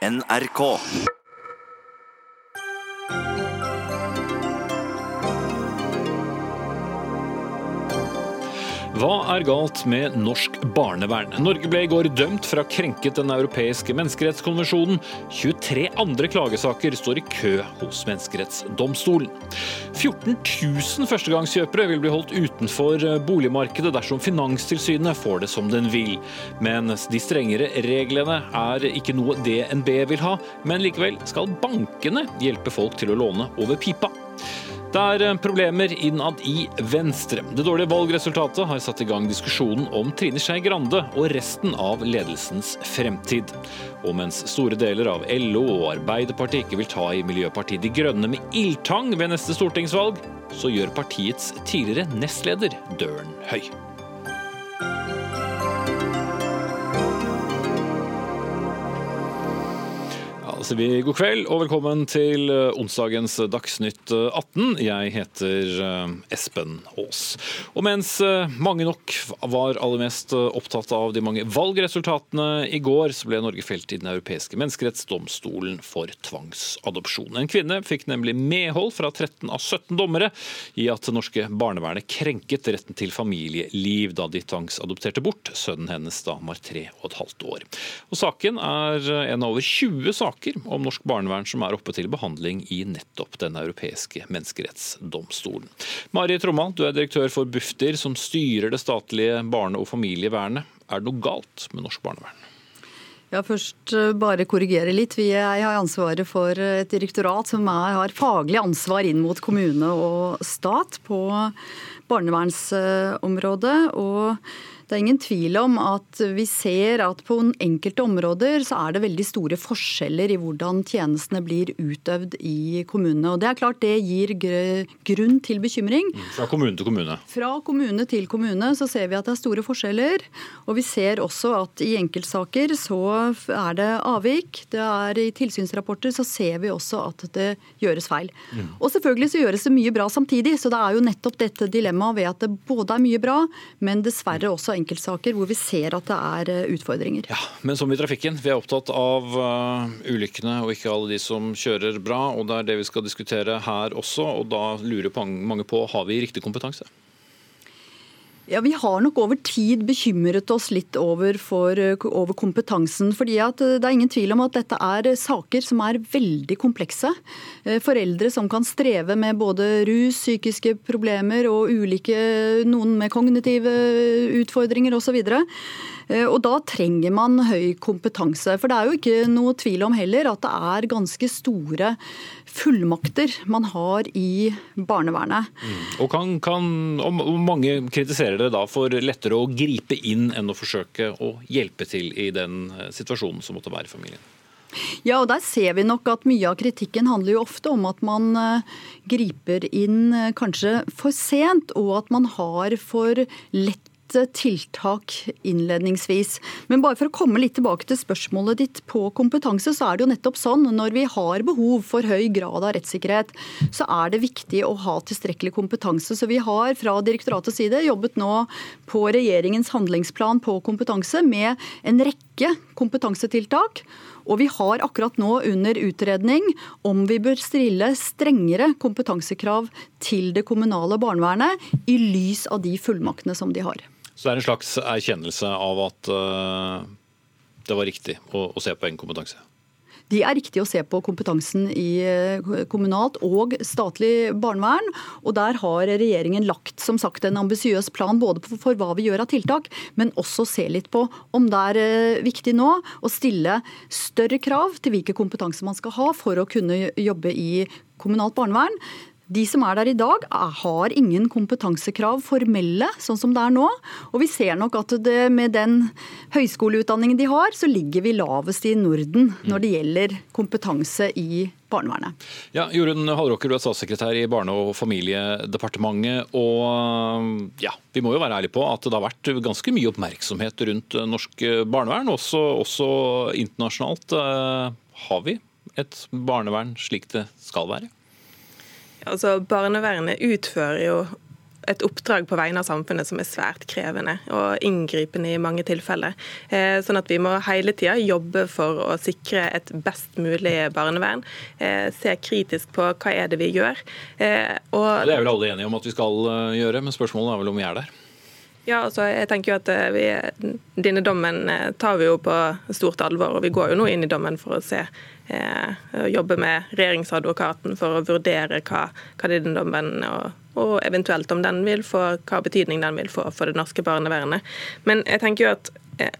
NRK. Hva er galt med norsk barnevern? Norge ble i går dømt for å ha krenket Den europeiske menneskerettskonvensjonen. 23 andre klagesaker står i kø hos Menneskerettsdomstolen. 14 000 førstegangskjøpere vil bli holdt utenfor boligmarkedet dersom Finanstilsynet får det som den vil. Men de strengere reglene er ikke noe DNB vil ha, men likevel skal bankene hjelpe folk til å låne over pipa. Det er problemer innad i Venstre. Det dårlige valgresultatet har satt i gang diskusjonen om Trine Skei Grande og resten av ledelsens fremtid. Og mens store deler av LO og Arbeiderpartiet ikke vil ta i Miljøpartiet De Grønne med ildtang ved neste stortingsvalg, så gjør partiets tidligere nestleder døren høy. Sier vi god kveld og velkommen til onsdagens Dagsnytt 18. Jeg heter Espen Aas. Og mens mange nok var aller mest opptatt av de mange valgresultatene i går, så ble Norge felt i Den europeiske menneskerettsdomstolen for tvangsadopsjon. En kvinne fikk nemlig medhold fra 13 av 17 dommere i at det norske barnevernet krenket retten til familieliv da de tvangsadopterte bort sønnen hennes da han var tre og et halvt år. Og Saken er en av over 20 saker om norsk barnevern som er oppe til behandling i nettopp Den europeiske menneskerettsdomstolen. Mari Tromma, du er direktør for Bufdir, som styrer det statlige barne- og familievernet. Er det noe galt med norsk barnevern? Ja, først bare korrigere litt. Vi har ansvaret for et direktorat som er, har faglig ansvar inn mot kommune og stat på barnevernsområdet. og det er ingen tvil om at vi ser at på enkelte områder så er det veldig store forskjeller i hvordan tjenestene blir utøvd i kommunene. Og Det er klart det gir grunn til bekymring. Fra kommune til kommune? Fra kommune til kommune så ser vi at det er store forskjeller. Og vi ser også at i enkeltsaker så er det avvik. Det er I tilsynsrapporter så ser vi også at det gjøres feil. Mm. Og selvfølgelig så gjøres det mye bra samtidig. Så det er jo nettopp dette dilemmaet ved at det både er mye bra, men dessverre også enkeltsaker hvor vi ser at det er eh, utfordringer. Ja, Men som i trafikken, vi er opptatt av uh, ulykkene og ikke alle de som kjører bra. og Det er det vi skal diskutere her også. og Da lurer mange på har vi riktig kompetanse? Ja, Vi har nok over tid bekymret oss litt over, for, over, kompetansen. fordi at Det er ingen tvil om at dette er saker som er veldig komplekse. Eh, foreldre som kan streve med både rus, psykiske problemer og ulike, noen med kognitive utfordringer osv. Eh, og da trenger man høy kompetanse. For det er jo ikke noe tvil om heller at det er ganske store fullmakter man har i barnevernet. Mm. Og, kan, kan, og mange kritiserer det da for lettere å gripe inn enn å forsøke å hjelpe til i den eh, situasjonen som måtte være i familien? Ja, og der ser vi nok at mye av kritikken handler jo ofte om at man eh, griper inn kanskje for sent, og at man har for lett tiltak innledningsvis. Men bare for å komme litt tilbake til spørsmålet ditt på kompetanse, så er det jo nettopp sånn når vi har behov for høy grad av rettssikkerhet, så er det viktig å ha tilstrekkelig kompetanse. Så vi har fra direktoratets side jobbet nå på regjeringens handlingsplan på kompetanse med en rekke kompetansetiltak. Og vi har akkurat nå under utredning om vi bør stille strengere kompetansekrav til det kommunale barnevernet i lys av de fullmaktene som de har. Så det er en slags erkjennelse av at uh, det var riktig å, å se på egen kompetanse? Det er riktig å se på kompetansen i eh, kommunalt og statlig barnevern. Og der har regjeringen lagt som sagt, en ambisiøs plan både for hva vi gjør av tiltak, men også se litt på om det er eh, viktig nå å stille større krav til hvilken kompetanse man skal ha for å kunne jobbe i kommunalt barnevern. De som er der i dag, har ingen kompetansekrav formelle, sånn som det er nå. Og vi ser nok at det, med den høyskoleutdanningen de har, så ligger vi lavest i Norden når det gjelder kompetanse i barnevernet. Ja, Jorunn Hallråker, du er statssekretær i Barne- og familiedepartementet. Og ja, vi må jo være ærlige på at det har vært ganske mye oppmerksomhet rundt norsk barnevern, også, også internasjonalt. Har vi et barnevern slik det skal være? Altså, Barnevernet utfører jo et oppdrag på vegne av samfunnet som er svært krevende og inngripende i mange tilfeller. Eh, sånn at vi må hele tida jobbe for å sikre et best mulig barnevern. Eh, se kritisk på hva er det vi gjør. Og det er vel alle enige om at vi skal gjøre, men spørsmålet er vel om vi er der? Ja, altså jeg tenker jo at vi, Denne dommen tar vi jo på stort alvor, og vi går jo nå inn i dommen for å se eh, jobbe med regjeringsadvokaten for å vurdere hva, hva denne dommen og, og, eventuelt om den vil få, hva betydning den vil få for det norske barnevernet. Men jeg tenker jo at eh,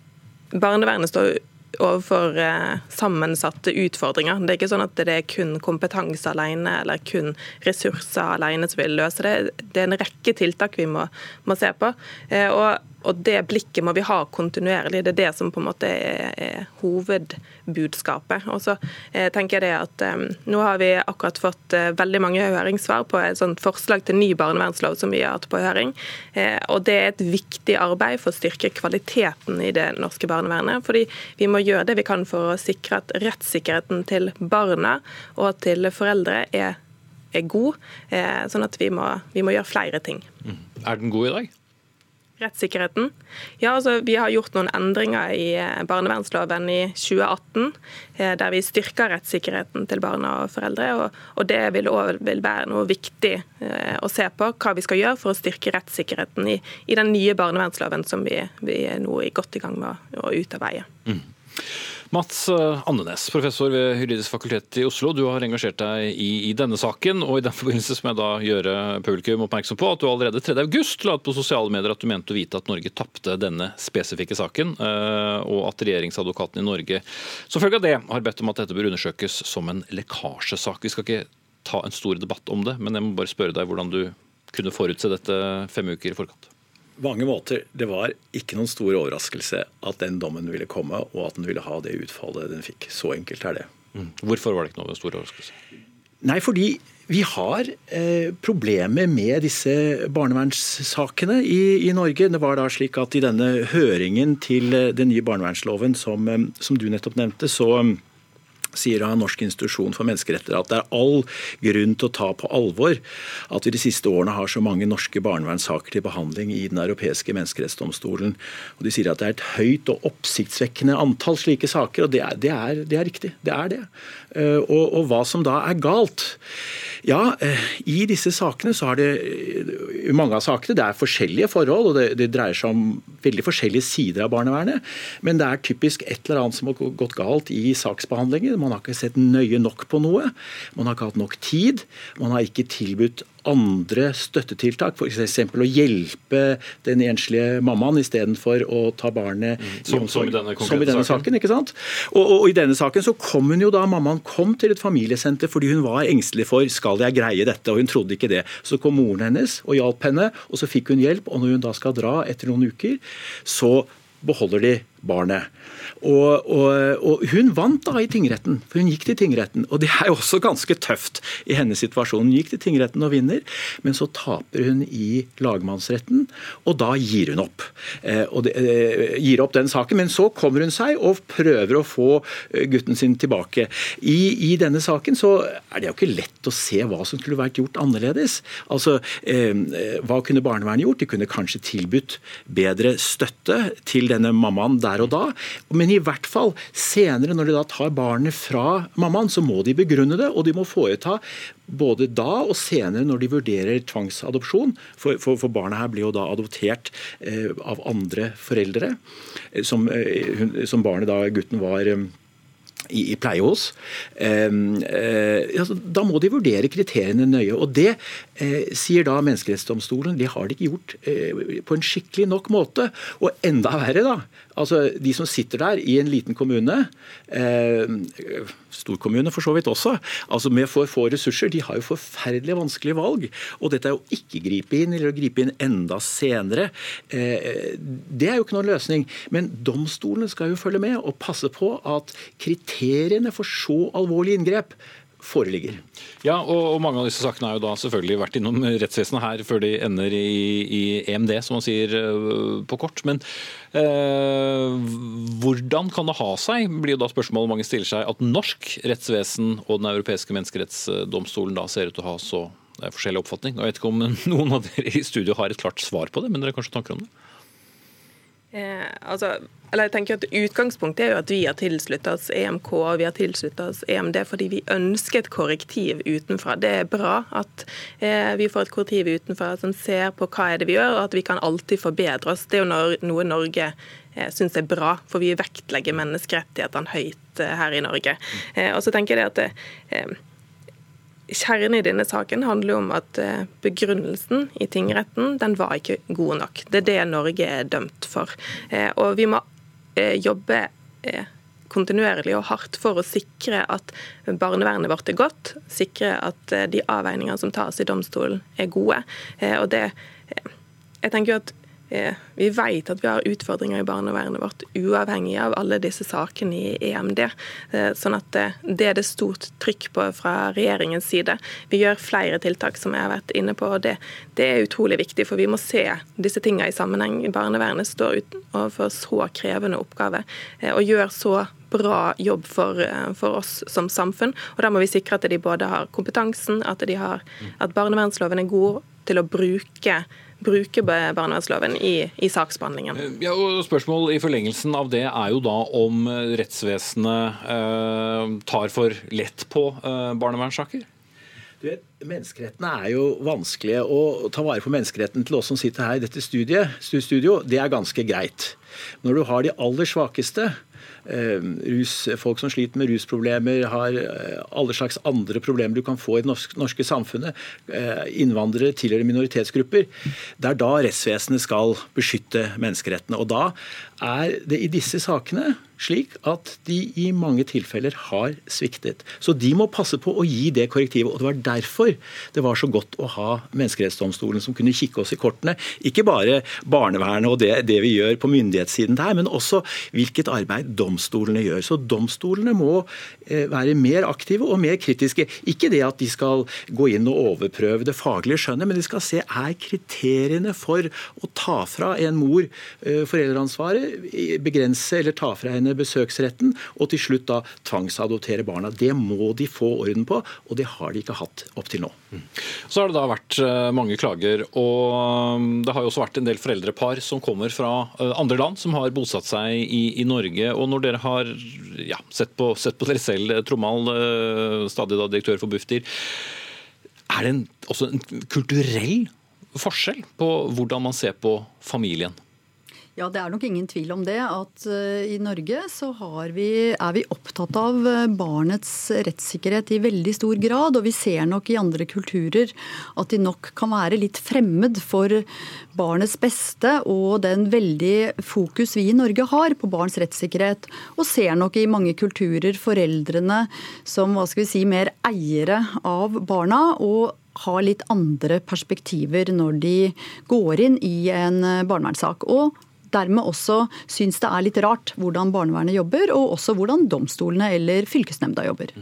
barnevernet står overfor eh, sammensatte utfordringer. Det er ikke sånn at det er kun kompetanse alene eller kun ressurser alene som vil løse det. Det er en rekke tiltak vi må, må se på. Eh, og og Det blikket må vi ha kontinuerlig. Det er det som på en måte er, er hovedbudskapet. Og så eh, tenker jeg det at eh, Nå har vi akkurat fått eh, veldig mange høringssvar på et sånt forslag til ny barnevernslov som vi har hatt på høring. Eh, og Det er et viktig arbeid for å styrke kvaliteten i det norske barnevernet. fordi Vi må gjøre det vi kan for å sikre at rettssikkerheten til barna og til foreldre er, er god. Eh, sånn at vi må, vi må gjøre flere ting. Mm. Er den god i dag? Rettssikkerheten? Ja, altså Vi har gjort noen endringer i eh, barnevernsloven i 2018, eh, der vi styrker rettssikkerheten til barna og foreldre. Og, og Det vil òg være noe viktig eh, å se på, hva vi skal gjøre for å styrke rettssikkerheten i, i den nye barnevernsloven som vi, vi er nå godt i gang med å utarbeide. Mm. Mats eh, Andenes, professor ved Juridisk fakultet i Oslo. Du har engasjert deg i, i, denne saken, og i den forbindelse må jeg da gjøre publikum oppmerksom på at du allerede 3.8 la ut på sosiale medier at du mente å vite at Norge tapte denne spesifikke saken, eh, og at regjeringsadvokaten i Norge som følge av det har bedt om at dette bør undersøkes som en lekkasjesak. Vi skal ikke ta en stor debatt om det, men jeg må bare spørre deg hvordan du kunne forutse dette fem uker i forkant mange måter, det var ikke noen stor overraskelse at den dommen ville komme, og at den ville ha det utfallet den fikk. Så enkelt er det. Mm. Hvorfor var det ikke noen stor overraskelse? Nei, fordi vi har eh, problemer med disse barnevernssakene i, i, Norge. Det var da slik at i denne høringen til eh, den nye barnevernsloven som, eh, som du nettopp nevnte, så sier av Norsk institusjon for menneskeretter at det er all grunn til å ta på alvor at vi de siste årene har så mange norske barnevernssaker til behandling i Den europeiske menneskerettsdomstolen. Og De sier at det er et høyt og oppsiktsvekkende antall slike saker, og det er, det er, det er riktig. Det er det. Eh, og, og, hva som da er galt? Ja, eh, i disse sakene så har det i mange av sakene det er forskjellige forhold, og det, det, dreier seg om veldig forskjellige sider av barnevernet. Men det er typisk et eller annet som har gått galt i saksbehandlingen. Man har ikke sett nøye nok på noe. Man har ikke hatt nok tid. Man har ikke tilbudt andre støttetiltak, f.eks. å hjelpe den enslige mammaen istedenfor å ta barnet mm, som, som, i denne, som i denne saken. ikke sant? Og, og, og, I denne saken så kom hun jo da, mammaen kom til et familiesenter fordi hun var engstelig for skal jeg greie dette, og hun trodde ikke det. Så kom moren hennes og hjalp henne, og så fikk hun hjelp. Og når hun da skal dra etter noen uker, så beholder de barnet. Og, og, og, hun vant da i tingretten, for hun gikk til tingretten. Og det er jo også ganske tøft i hennes situasjon. Hun gikk til tingretten og vinner, men så taper hun i lagmannsretten, og da gir hun opp. Eh, det, eh, gir opp den saken, Men så kommer hun seg og prøver å få eh, gutten sin tilbake. I, I, denne saken så er det jo ikke lett å se hva som skulle vært gjort annerledes. Altså, eh, Hva kunne barnevernet gjort? De kunne kanskje tilbudt bedre støtte til denne mammaen der og da. Men i hvert fall senere, når de da tar barnet fra mammaen, så må de begrunne det, og de må foreta både da og senere når de vurderer tvangsadopsjon. For, for, for barnet her blir jo da adoptert eh, av andre foreldre, eh, som, eh, som, barnet da, gutten var eh, i, i pleie hos. Eh, altså, da må de vurdere kriteriene nøye. og Det eh, sier da Menneskerettsdomstolen de har de ikke gjort eh, på en skikkelig nok måte. Og enda verre, da. altså De som sitter der i en liten kommune, eh, storkommune for så vidt også, altså med for få ressurser, de har jo forferdelig vanskelige valg. Og dette er å ikke gripe inn, eller å gripe inn enda senere, eh, det er jo ikke noen løsning. Men domstolene skal jo følge med og passe på at kriteriene for så alvorlige inngrep foreligger. Ja, og, og, mange av disse sakene har jo da selvfølgelig vært innom rettsvesenet her før de ender i, i EMD, som man sier uh, på kort. Men eh, hvordan kan det ha seg, blir jo da spørsmålet mange stiller seg, at norsk rettsvesen og Den europeiske menneskerettsdomstolen da ser ut til å ha så er forskjellig oppfatning. Jeg vet ikke om noen av dere i studio har et klart svar på det, men dere har kanskje tanker om det? Eh, altså, eller jeg tenker at Utgangspunktet er jo at vi har tilsluttet oss EMK og vi har tilsluttet oss EMD fordi vi ønsker et korrektiv utenfra. Det er bra at eh, vi får et korrektiv utenfra som ser på hva er det vi gjør, og at vi kan alltid forbedre oss. Det er jo noe Norge eh, syns er bra, for vi vektlegger menneskerettighetene høyt eh, her i Norge. Eh, og så tenker jeg at det, eh, Kjernen i denne saken handler om at eh, begrunnelsen i tingretten den var ikke god nok. Det er det Norge er dømt for. Eh, og vi må eh, jobbe kontinuerlig og hardt for å sikre at barnevernet vårt er godt, sikre at de avveiningene som tas i domstolen er gode. Og det, jeg tenker jo at vi vet at vi har utfordringer i barnevernet vårt, uavhengig av alle disse sakene i EMD. Eh, sånn at eh, det er det stort trykk på fra regjeringens side. Vi gjør flere tiltak, som jeg har vært inne på. og det, det er utrolig viktig, for vi må se disse tingene i sammenheng. Barnevernet står overfor så krevende oppgaver og gjør så bra jobb for, for, oss som samfunn. Og Da må vi sikre at de både har kompetansen, at, de har, at barnevernsloven er god til å bruke bruke barnevernsloven i, i, saksbehandlingen. Eh, ja, og Spørsmål i forlengelsen av det er jo da om rettsvesenet eh, tar for lett på eh, barnevernssaker? Du vet, Menneskerettene er jo vanskelige. Å ta vare på menneskeretten til oss som sitter her i dette studiet, studio, det er ganske greit. Når du har de aller svakeste, Eh, rus, folk som sliter med rusproblemer, har eh, alle slags andre problemer du kan få i det norske, norske samfunnet. Eh, innvandrere tilhører minoritetsgrupper. Det er da rettsvesenet skal beskytte menneskerettene. Og da er det i disse sakene slik at de i mange tilfeller har sviktet. Så de må passe på å gi det korrektivet. og Det var derfor det var så godt å ha Menneskerettsdomstolen som kunne kikke oss i kortene. Ikke bare barnevernet og det, det vi gjør på myndighetssiden der, men også hvilket arbeid domstolene gjør. Så domstolene må eh, være mer aktive og mer kritiske. Ikke det at de skal gå inn og overprøve det faglige skjønnet, men de skal se er kriteriene for å ta fra en mor eh, foreldreansvaret, begrense eller ta fra henne besøksretten, og til slutt da tvangsadoptere barna. Det må de få orden på, og det har de ikke hatt opp til nå. Så har det da vært eh, mange klager, og um, det har jo også vært en del foreldrepar som kommer fra eh, andre land, som har bosatt seg i, i Norge. og Når dere har ja, sett, på, sett, på, dere selv, eh, stadig da direktør for Bufdir, er det en, også en kulturell forskjell på hvordan man ser på familien? Ja, Det er nok ingen tvil om det. At uh, i Norge så vi, er vi opptatt av eh, barnets rettssikkerhet i veldig stor grad. Og vi ser nok i andre kulturer at de nok kan være litt fremmed for barnets beste og den veldig fokus vi i Norge har på barns rettssikkerhet. Og ser nok i mange kulturer foreldrene som hva skal vi si, mer eiere av barna. og har litt andre perspektiver når de går inn i en eh, barnevernssak. Og dermed også syns det er litt rart hvordan barnevernet jobber, og også hvordan domstolene eller fylkesnemnda jobber.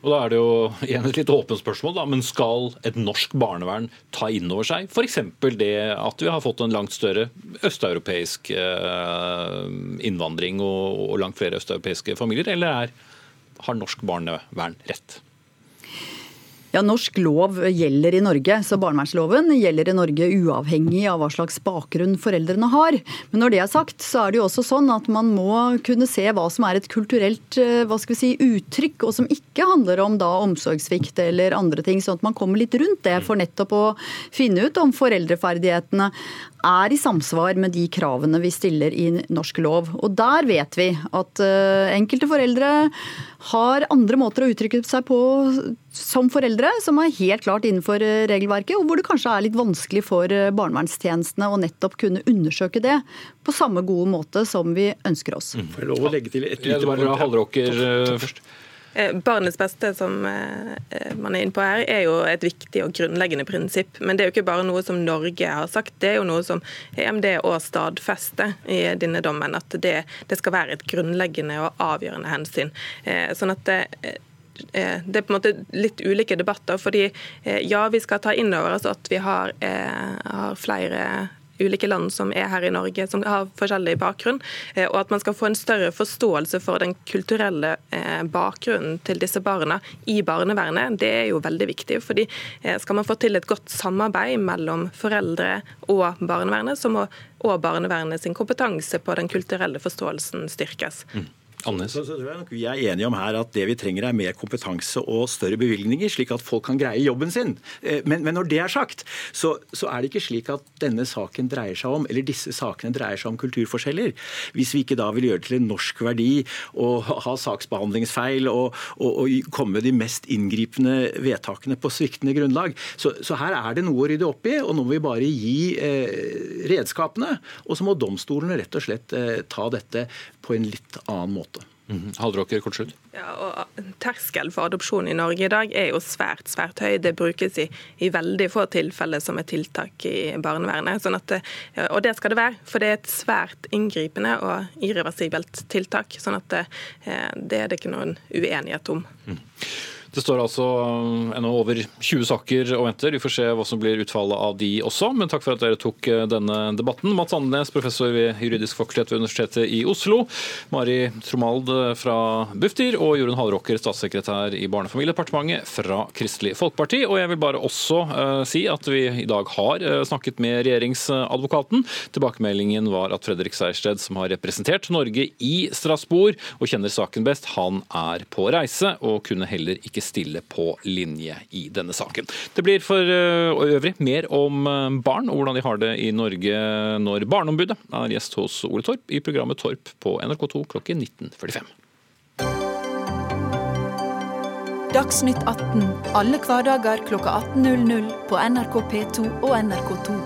Og da er det jo igjen et litt åpent spørsmål, da, men skal et norsk barnevern ta inn over seg f.eks. det at vi har fått en langt større østeuropeisk eh, innvandring og langt flere østeuropeiske familier, eller er, har norsk barnevern rett? Ja, Norsk lov gjelder i Norge, så barnevernsloven gjelder i Norge uavhengig av hva slags bakgrunn foreldrene har. Men når det er sagt, så er det jo også sånn at man må kunne se hva som er et kulturelt eh, hva skal vi si, uttrykk, og som ikke handler om da omsorgssvikt eller andre ting. Sånn at man kommer litt rundt det for nettopp å finne ut om foreldreferdighetene er i samsvar med de kravene vi stiller i norsk lov. Og der vet vi at uh, enkelte foreldre har andre måter å uttrykke seg på som foreldre, som er helt klart innenfor uh, regelverket, og hvor det kanskje er litt vanskelig for uh, barnevernstjenestene å nettopp kunne undersøke det på samme gode måte som vi ønsker oss. Mm. Får jeg lov å legge til et lite ja, først? Eh, barnets beste, som eh, man er inne på her, er jo et viktig og grunnleggende prinsipp. Men det er jo ikke bare noe som Norge har sagt, det er jo noe som EMD òg stadfester i denne dommen. At det, det, skal være et grunnleggende og avgjørende hensyn. Eh, sånn at det, det er på en måte litt ulike debatter. fordi ja, vi skal ta inn over oss at vi har, har flere ulike land som er her i Norge, som har forskjellig bakgrunn. Og at man skal få en større forståelse for den kulturelle bakgrunnen til disse barna i barnevernet, det er jo veldig viktig. fordi Skal man få til et godt samarbeid mellom foreldre og barnevernet, så må og barnevernet sin kompetanse på den kulturelle forståelsen styrkes. Mm. Annes. Så, så tror jeg nok Vi er enige om her at det vi trenger er mer kompetanse og større bevilgninger, slik at folk kan greie jobben sin. Eh, men, men når det er sagt, så, så, er det ikke slik at denne saken dreier seg om, eller disse sakene dreier seg om kulturforskjeller. Hvis vi ikke da vil gjøre det til en norsk verdi og ha saksbehandlingsfeil og, og, og komme med de mest inngripende vedtakene på sviktende grunnlag. Så, så, her er det noe å rydde opp i, og nå må vi bare gi eh, redskapene. Og så må domstolene rett og slett eh, ta dette på en litt annen måte. Mm Hallråker, kort slutt. Ja, og Terskel for adopsjon i Norge i dag er jo svært svært høy. Det brukes i, i veldig få tilfeller som et tiltak i barnevernet. Sånn at, og det skal det være, for det er et svært inngripende og irreversibelt tiltak. sånn at det, eh, det er det ikke noen uenighet om. Mm. Det står altså eh, ennå over 20 saker og venter. Vi får se hva som blir utfallet av de også. Men takk for at dere tok eh, denne debatten. Mats Andenes, professor ved juridisk fakultet ved Universitetet i Oslo. Mari Tromald fra Bufdir og Jorunn Hallråker, statssekretær i Barne- og familiedepartementet fra Kristelig Folkeparti. Og jeg vil bare også uh, si at vi i dag har uh, snakket med regjeringsadvokaten. Tilbakemeldingen var at Fredrik Sejersted, som har representert Norge i Strasbourg og kjenner saken best, han er på reise og kunne heller ikke ikke stille på linje i denne saken. Det blir for eh, øvrig mer om eh, barn og hvordan de har det i Norge når Barneombudet er gjest hos Ole Torp i programmet Torp på NRK2 klokken 19.45. Dagsnytt 18 alle hverdager klokka 18.00 på NRK P2 og NRK2.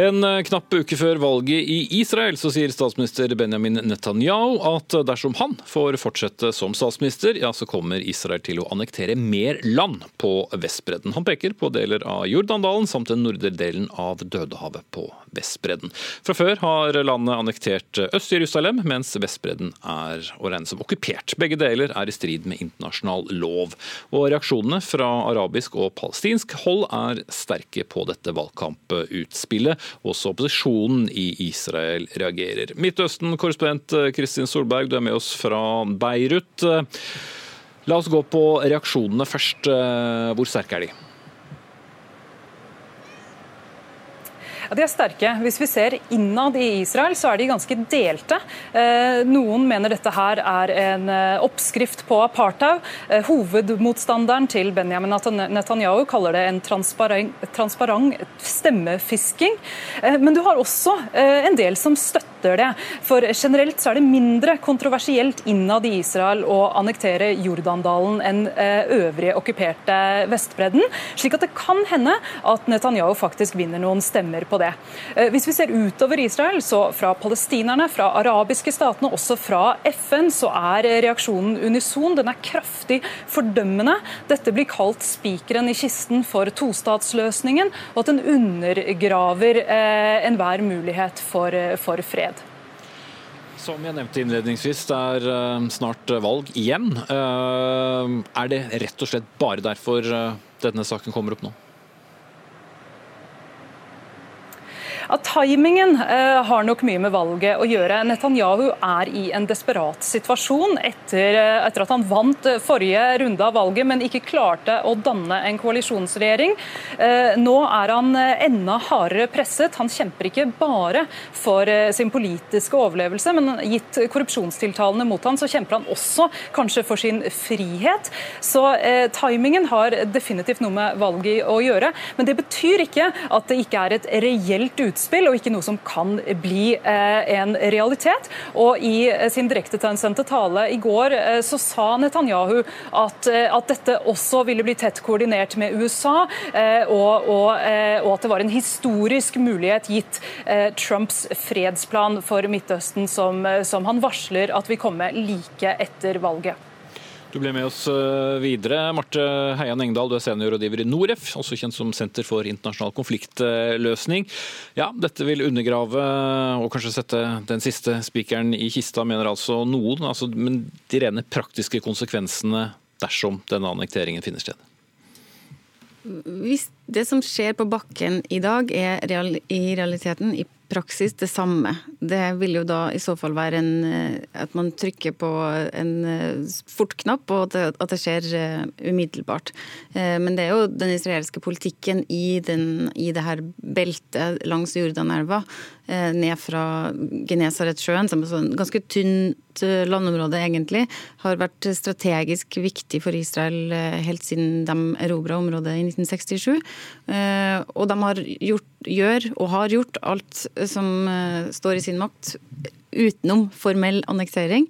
En eh, knapp uke før valget i Israel så sier statsminister Benjamin Netanyahu at dersom han får fortsette som statsminister, ja, så kommer Israel til å annektere mer land på Vestbredden. Han peker på deler av Jordandalen samt den nordre delen av Dødehavet på Vestbredden. Fra før har landet annektert Øst-Jerusalem, mens Vestbredden er å regne som okkupert. Begge deler er i strid med internasjonal lov. Og Reaksjonene fra arabisk og palestinsk hold er sterke på dette valgkamputspillet. Også opposisjonen i Israel reagerer. Midtøsten-korrespondent Kristin Solberg, du er med oss fra Beirut. La oss gå på reaksjonene først. Hvor sterke er de? Ja, De er sterke. Hvis vi ser innad i Israel, så er de ganske delte. Eh, noen mener dette her er en eh, oppskrift på apartheid. Eh, hovedmotstanderen til Benjamin Netanyahu kaller det en transparent, transparent stemmefisking. Men du har også en del som støtter det. For generelt så er det mindre kontroversielt innad i Israel å annektere Jordandalen enn øvrige okkuperte Vestbredden. Slik at det kan hende at Netanyahu faktisk vinner noen stemmer på det. Eh, hvis vi ser utover Israel, så fra palestinerne, fra arabiske statene, også fra FN, så er reaksjonen unison. Den er kraftig fordømmende. Dette blir kalt spikeren i kisten for tostatsløsningen, og at den undergraver eh, enhver mulighet for, eh, for fred. Som jeg nevnte innledningsvis, det er snart valg igjen. Er det rett og slett bare derfor denne saken kommer opp nå? At timingen eh, har nok mye med valget å gjøre. Netanyahu er i en desperat situasjon etter, eh, etter, at han vant eh, forrige runde av valget, men ikke klarte å danne en koalisjonsregjering. Nå er han enda hardere presset. Han kjemper ikke bare for sin politiske overlevelse, men gitt korrupsjonstiltalene mot han, så kjemper han også kanskje for sin frihet. Så eh, timingen har definitivt noe med valget å gjøre. Men det betyr ikke at det ikke er et reelt utspill utspill, og ikke noe som kan bli eh, en realitet. Og I eh, sin direktesendte tale i går eh, så sa Netanyahu at, at, dette også ville bli tett koordinert med USA, og, og, og at det var en historisk mulighet gitt Trumps fredsplan for Midtøsten, som, som han varsler at vil komme like etter valget. Du ble med oss eh, videre. Marte Heian Engdahl, du er seniorrådgiver i Noref, også kjent som Senter for internasjonal konfliktløsning. Ja, dette vil undergrave og kanskje sette den siste spikeren i kista, mener altså noen. Altså, men de rene praktiske konsekvensene dersom denne annekteringen finner sted? Hvis det som skjer på bakken i dag er real, i realiteten i praksis det samme. Det vil jo da i så fall være en, eh, at man trykker på en fortknapp, og at det, skjer eh, umiddelbart. Men det er jo den israelske politikken i, den, i det her beltet langs Jordanelva Eh, ned fra Genesaretsjøen, som er et ganske tynt eh, landområde egentlig, har vært strategisk viktig for Israel eh, helt siden de erobra området i 1967. Og de har gjort, gjør og har gjort alt som står i sin makt, utenom formell annektering,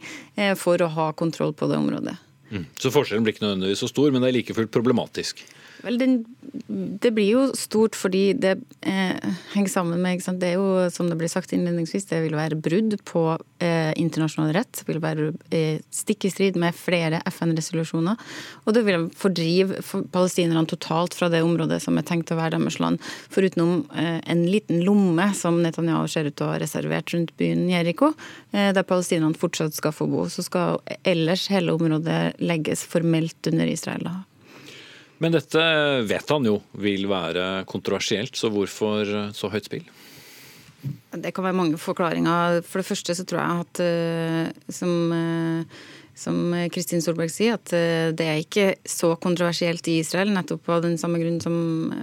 for å ha kontroll på det området. Mm. Så forskjellen blir ikke nødvendigvis så stor, men det er like fullt problematisk? Vel, den, det blir jo stort fordi det eh, henger sammen med Det er jo, som det ble sagt innledningsvis, det vil være brudd på eh, internasjonal rett. Det vil være eh, stikk i strid med flere FN-resolusjoner. Og det vil fordrive palestinerne totalt fra det området som er tenkt å være deres land. Forutenom eh, en liten lomme som Netanyahu ser ut til å ha reservert rundt byen Jeriko, eh, der palestinerne fortsatt skal få bo. Så skal ellers hele området legges formelt under Israel. da. Men dette vet han jo vil være kontroversielt, så hvorfor så høyt spill? Det kan være mange forklaringer. For det første så tror jeg at eh, som eh, som Kristin Solberg sier, at eh, det er ikke så kontroversielt i Israel. Nettopp av den samme grunn som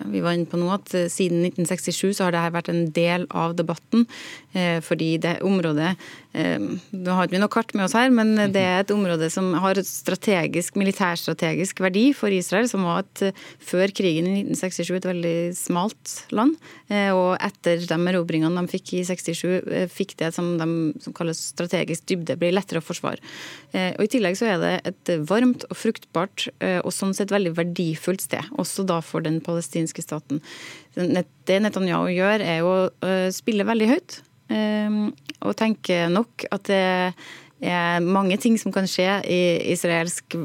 vi var inne på nå, at siden 1967 så har dette vært en del av debatten. Fordi det området Eh, nå har vi noe kart med oss her, men det er et område som har strategisk, militærstrategisk verdi for Israel, som var et, før krigen i 1967 et veldig smalt land. Eh, og etter de erobringene de fikk i 67, eh, fikk det som de som kalles strategisk dybde, blir lettere å forsvare. Og I tillegg så er det et varmt og fruktbart og sånn sett veldig verdifullt sted, også da for den palestinske staten. Det Netanyahu gjør, er jo å spille veldig høyt. Og tenker nok at det er mange ting som kan skje i israelsk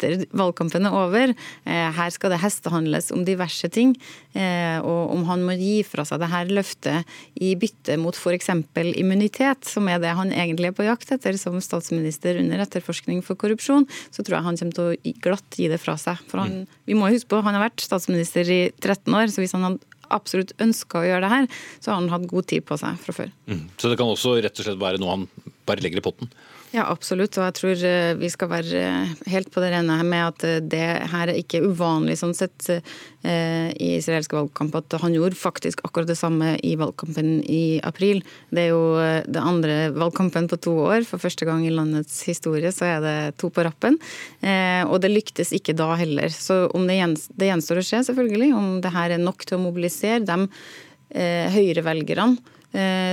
etter valgkampen er over. Eh, her skal det hestehandles om diverse ting. Eh, og om han må gi fra seg det her løftet i bytte mot f.eks. immunitet, som er det han egentlig er på jakt etter som statsminister under etterforskning for korrupsjon, så tror jeg han kommer til å glatt gi det fra seg. For han, vi må huske på, han har vært statsminister i 13 år, så hvis han hadde absolutt ønska å gjøre det her, så har han hatt god tid på seg fra før. Mm. Så det kan også rett og slett være noe han bare legger i potten? Ja, absolutt. Og jeg tror eh, vi skal være eh, helt på det rene med at eh, det her er ikke uvanlig sånn sett i israelske valgkamp at han gjorde faktisk akkurat det samme i valgkampen i april. Det er jo det andre valgkampen på to år. For første gang i landets historie så er det to på rappen. Og det lyktes ikke da heller. Så om det, gjenstår å se, selvfølgelig, om det her er nok til å mobilisere de høyrevelgerne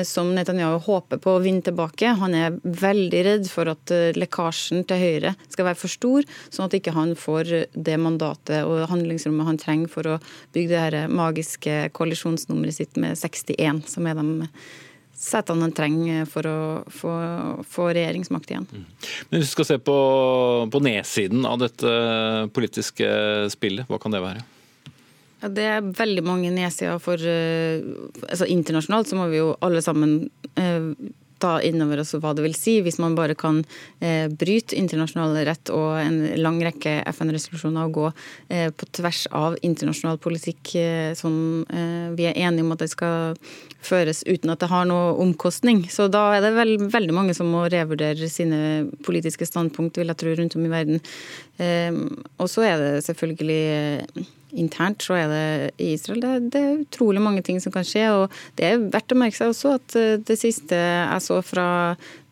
som Netanyahu håper på å vinne tilbake. Han er veldig redd for at eh, lekkasjen til Høyre skal være for stor, sånn at ikke han får det mandatet og handlingsrommet han trenger for å bygge det her magiske koalisjonsnummeret sitt med 61, som er de setene han trenger for å få, få regjeringsmakt igjen. Mm. Men Hvis vi skal se på, på nedsiden av dette politiske spillet, hva kan det være? Ja, det er veldig mange nedsider for uh, altså Internasjonalt så må vi jo alle sammen uh, ta inn over oss hva det vil si hvis man bare kan eh, bryte internasjonal rett og en lang rekke FN-resolusjoner og gå på tvers av internasjonal politikk som vi er enige om at det skal føres uten at det har noe omkostning. Så da er det vel, veldig mange som må revurdere sine politiske standpunkt, vil jeg tro, rundt om i verden. og så er det selvfølgelig internt så er det i Israel det, det, er utrolig mange ting som kan skje. Og det er verdt å merke seg også at eh, det siste jeg så fra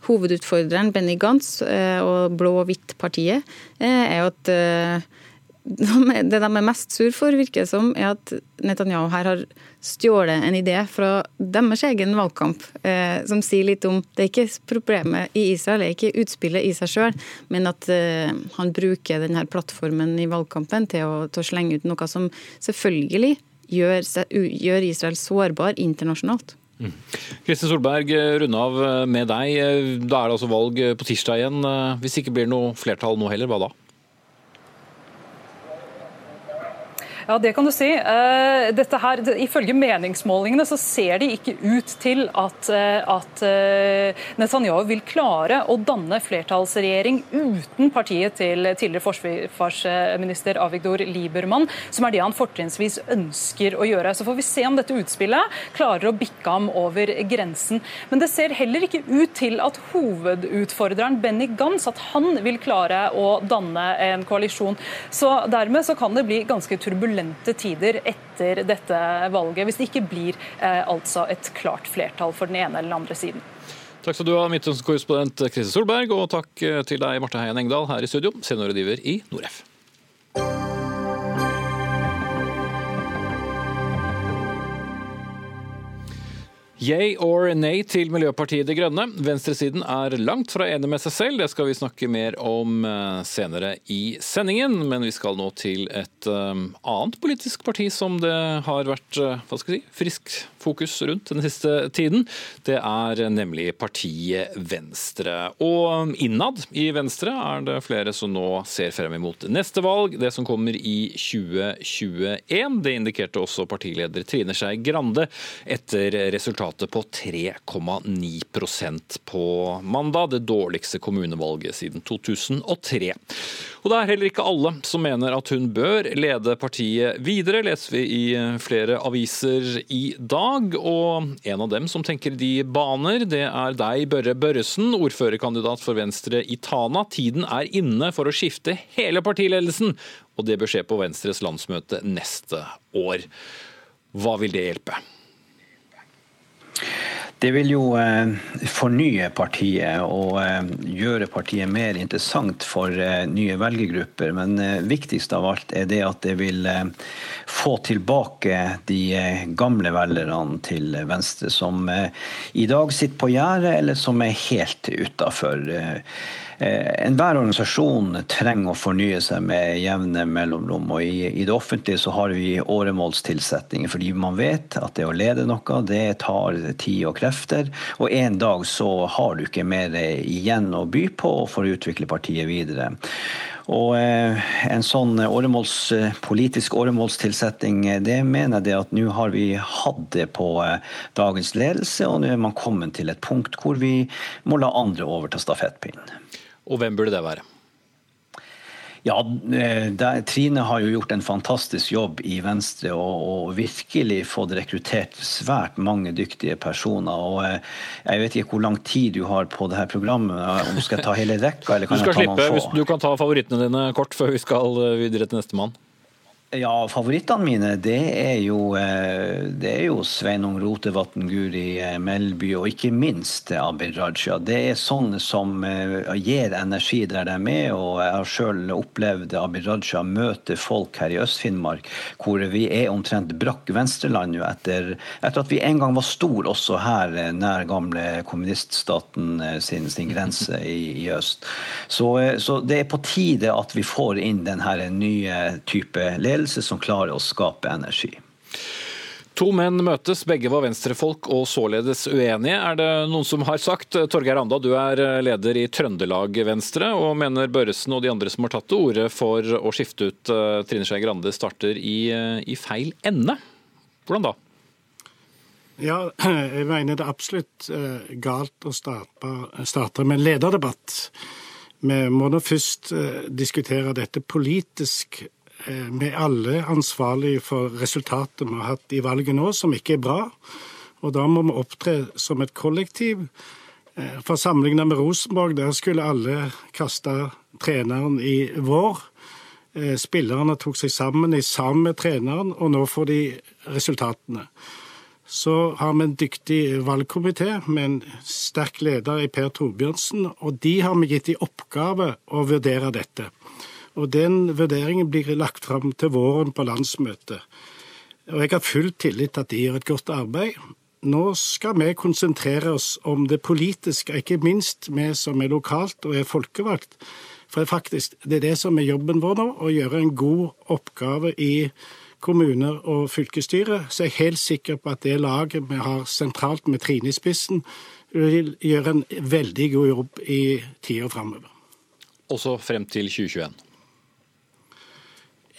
hovedutfordreren Benny Gantz eh, og Blå-hvitt-partiet, eh, er at det de er mest sur for, virker det som, er at Netanyahu her har stjålet en idé fra deres egen valgkamp, eh, som sier litt om Det er ikke problemet i Israel, det er ikke utspillet i seg sjøl, men at eh, han bruker denne plattformen i valgkampen til å, til å, slenge ut noe som selvfølgelig gjør, gjør Israel sårbar internasjonalt. Mm. Solberg, runde av med deg. Da er det altså valg på tirsdag igjen. Hvis det ikke blir noe flertall nå heller, hva da? Ja, det kan du si. Uh, dette her, Ifølge meningsmålingene så ser de ikke ut til at, uh, at uh, Netanyahu vil klare å danne flertallsregjering uten partiet til tidligere forsvarsminister Avigdor Liebermann, som er det han fortrinnsvis ønsker å gjøre. Så får vi se om dette utspillet klarer å bikke ham over grensen. Men det ser heller ikke ut til at hovedutfordreren Benny Gantz at han vil klare å danne en koalisjon. Så dermed så kan det bli ganske turbulent turbulente tider etter dette valget, hvis det ikke blir eh, altså et klart flertall for den ene eller den andre siden. Takk skal du ha, Midtøsten-korrespondent Kristin Solberg, og takk eh, til deg, Marte Heien Engdahl, her i studio, seniorrådgiver i Noref. Yay or nay til Miljøpartiet De Grønne. Venstresiden er langt fra enig med seg selv. Det skal vi snakke mer om eh, senere i sendingen. Men vi skal nå til et um, annet politisk parti som det har vært uh, hva skal si, frisk fokus rundt den siste tiden. Det er nemlig partiet Venstre. Og innad i Venstre er det flere som nå ser frem imot neste valg, det som kommer i 2021. Det indikerte også partileder Trine Skei Grande etter resultatet resultatet på 3,9% på mandag, det dårligste kommunevalget siden 2003. Og Det er heller ikke alle som mener at hun bør lede partiet videre, leser vi i flere aviser i dag. Og en av dem som tenker de baner, det er deg, Børre Børresen, ordførerkandidat for Venstre i Tana. Tiden er inne for å skifte hele partiledelsen, og det bør skje på Venstres landsmøte neste år. Hva vil det hjelpe? Det vil jo eh, fornye partiet og eh, gjøre partiet mer interessant for eh, nye velgergrupper. Men viktigst av alt er det at det vil få tilbake de gamle velgerne til Venstre, som i dag sitter på gjerdet, eller som er helt utafor. Eh, enhver organisasjon trenger å fornye seg med jevne mellomrom. og i, i, det offentlige så har vi åremålstilsettinger, fordi man vet at det å lede noe, det tar tid og krefter. Og en dag så har du ikke mer igjen å by på for å utvikle partiet videre. Og eh, en sånn åremåls, politisk åremålstilsetting, det mener jeg det at nå har vi hatt det på eh, dagens ledelse, og nå er man kommet til et punkt hvor vi må la andre overta stafettpinnen. Og hvem burde det være? Ja, eh, der, Trine har jo gjort en fantastisk jobb i Venstre og, og, virkelig fått rekruttert svært mange dyktige personer. og eh, Jeg vet ikke hvor lang tid du har på det her programmet. om Skal jeg ta hele rekka, eller kan du jeg ta noen få? Du kan ta favorittene dine kort før vi skal eh, videre til nestemann. Ja, favorittene mine det er jo, eh, det er jo Sveinung Rotevatn, Guri eh, Melby og ikke minst Abid Raja. Det er sånne som eh, gir energi der de er med. og Jeg har selv opplevd Abid Raja møte folk her i Øst-Finnmark hvor vi er omtrent brakk venstreland etter, etter, at vi en gang var stor også her nær gamle kommuniststaten sin, sin grense i, i øst. Så, så, det er på tide at vi får inn denne nye type ledelse ledelse som klarer å skape energi. To menn møtes, begge var venstrefolk og således uenige, er det noen som har sagt. Torgeir Anda, du er leder i Trøndelag Venstre, og mener Børresen og de andre som har tatt til orde for å skifte ut eh, Trine Skei Grande, starter i, eh, i, feil ende. Hvordan da? Ja, jeg mener det er absolutt eh, galt å starte, starte med en lederdebatt. Vi må nå først diskutere dette politisk vi er alle ansvarlige for resultatet vi har hatt i valget nå, som ikke er bra. Og da må vi opptre som et kollektiv. Eh, for sammenlignet med Rosenborg, der skulle alle kaste treneren i vår. Eh, spillerne tok seg sammen i sammen med treneren, og nå får de resultatene. Så har vi en dyktig valgkomité med en sterk leder i Per Torbjørnsen, og de har vi gitt i oppgave å vurdere dette. Og Den vurderingen blir lagt fram til våren på landsmøtet. Og Jeg har full tillit til at de gjør et godt arbeid. Nå skal vi konsentrere oss om det politiske, ikke minst vi som er lokalt og er folkevalgt. For faktisk, det er det som er jobben vår nå, å gjøre en god oppgave i kommuner og fylkesstyre. Så jeg er helt sikker på at det laget vi har sentralt med Trine i spissen, vil gjøre en veldig god jobb i tida framover. Også frem til 2021?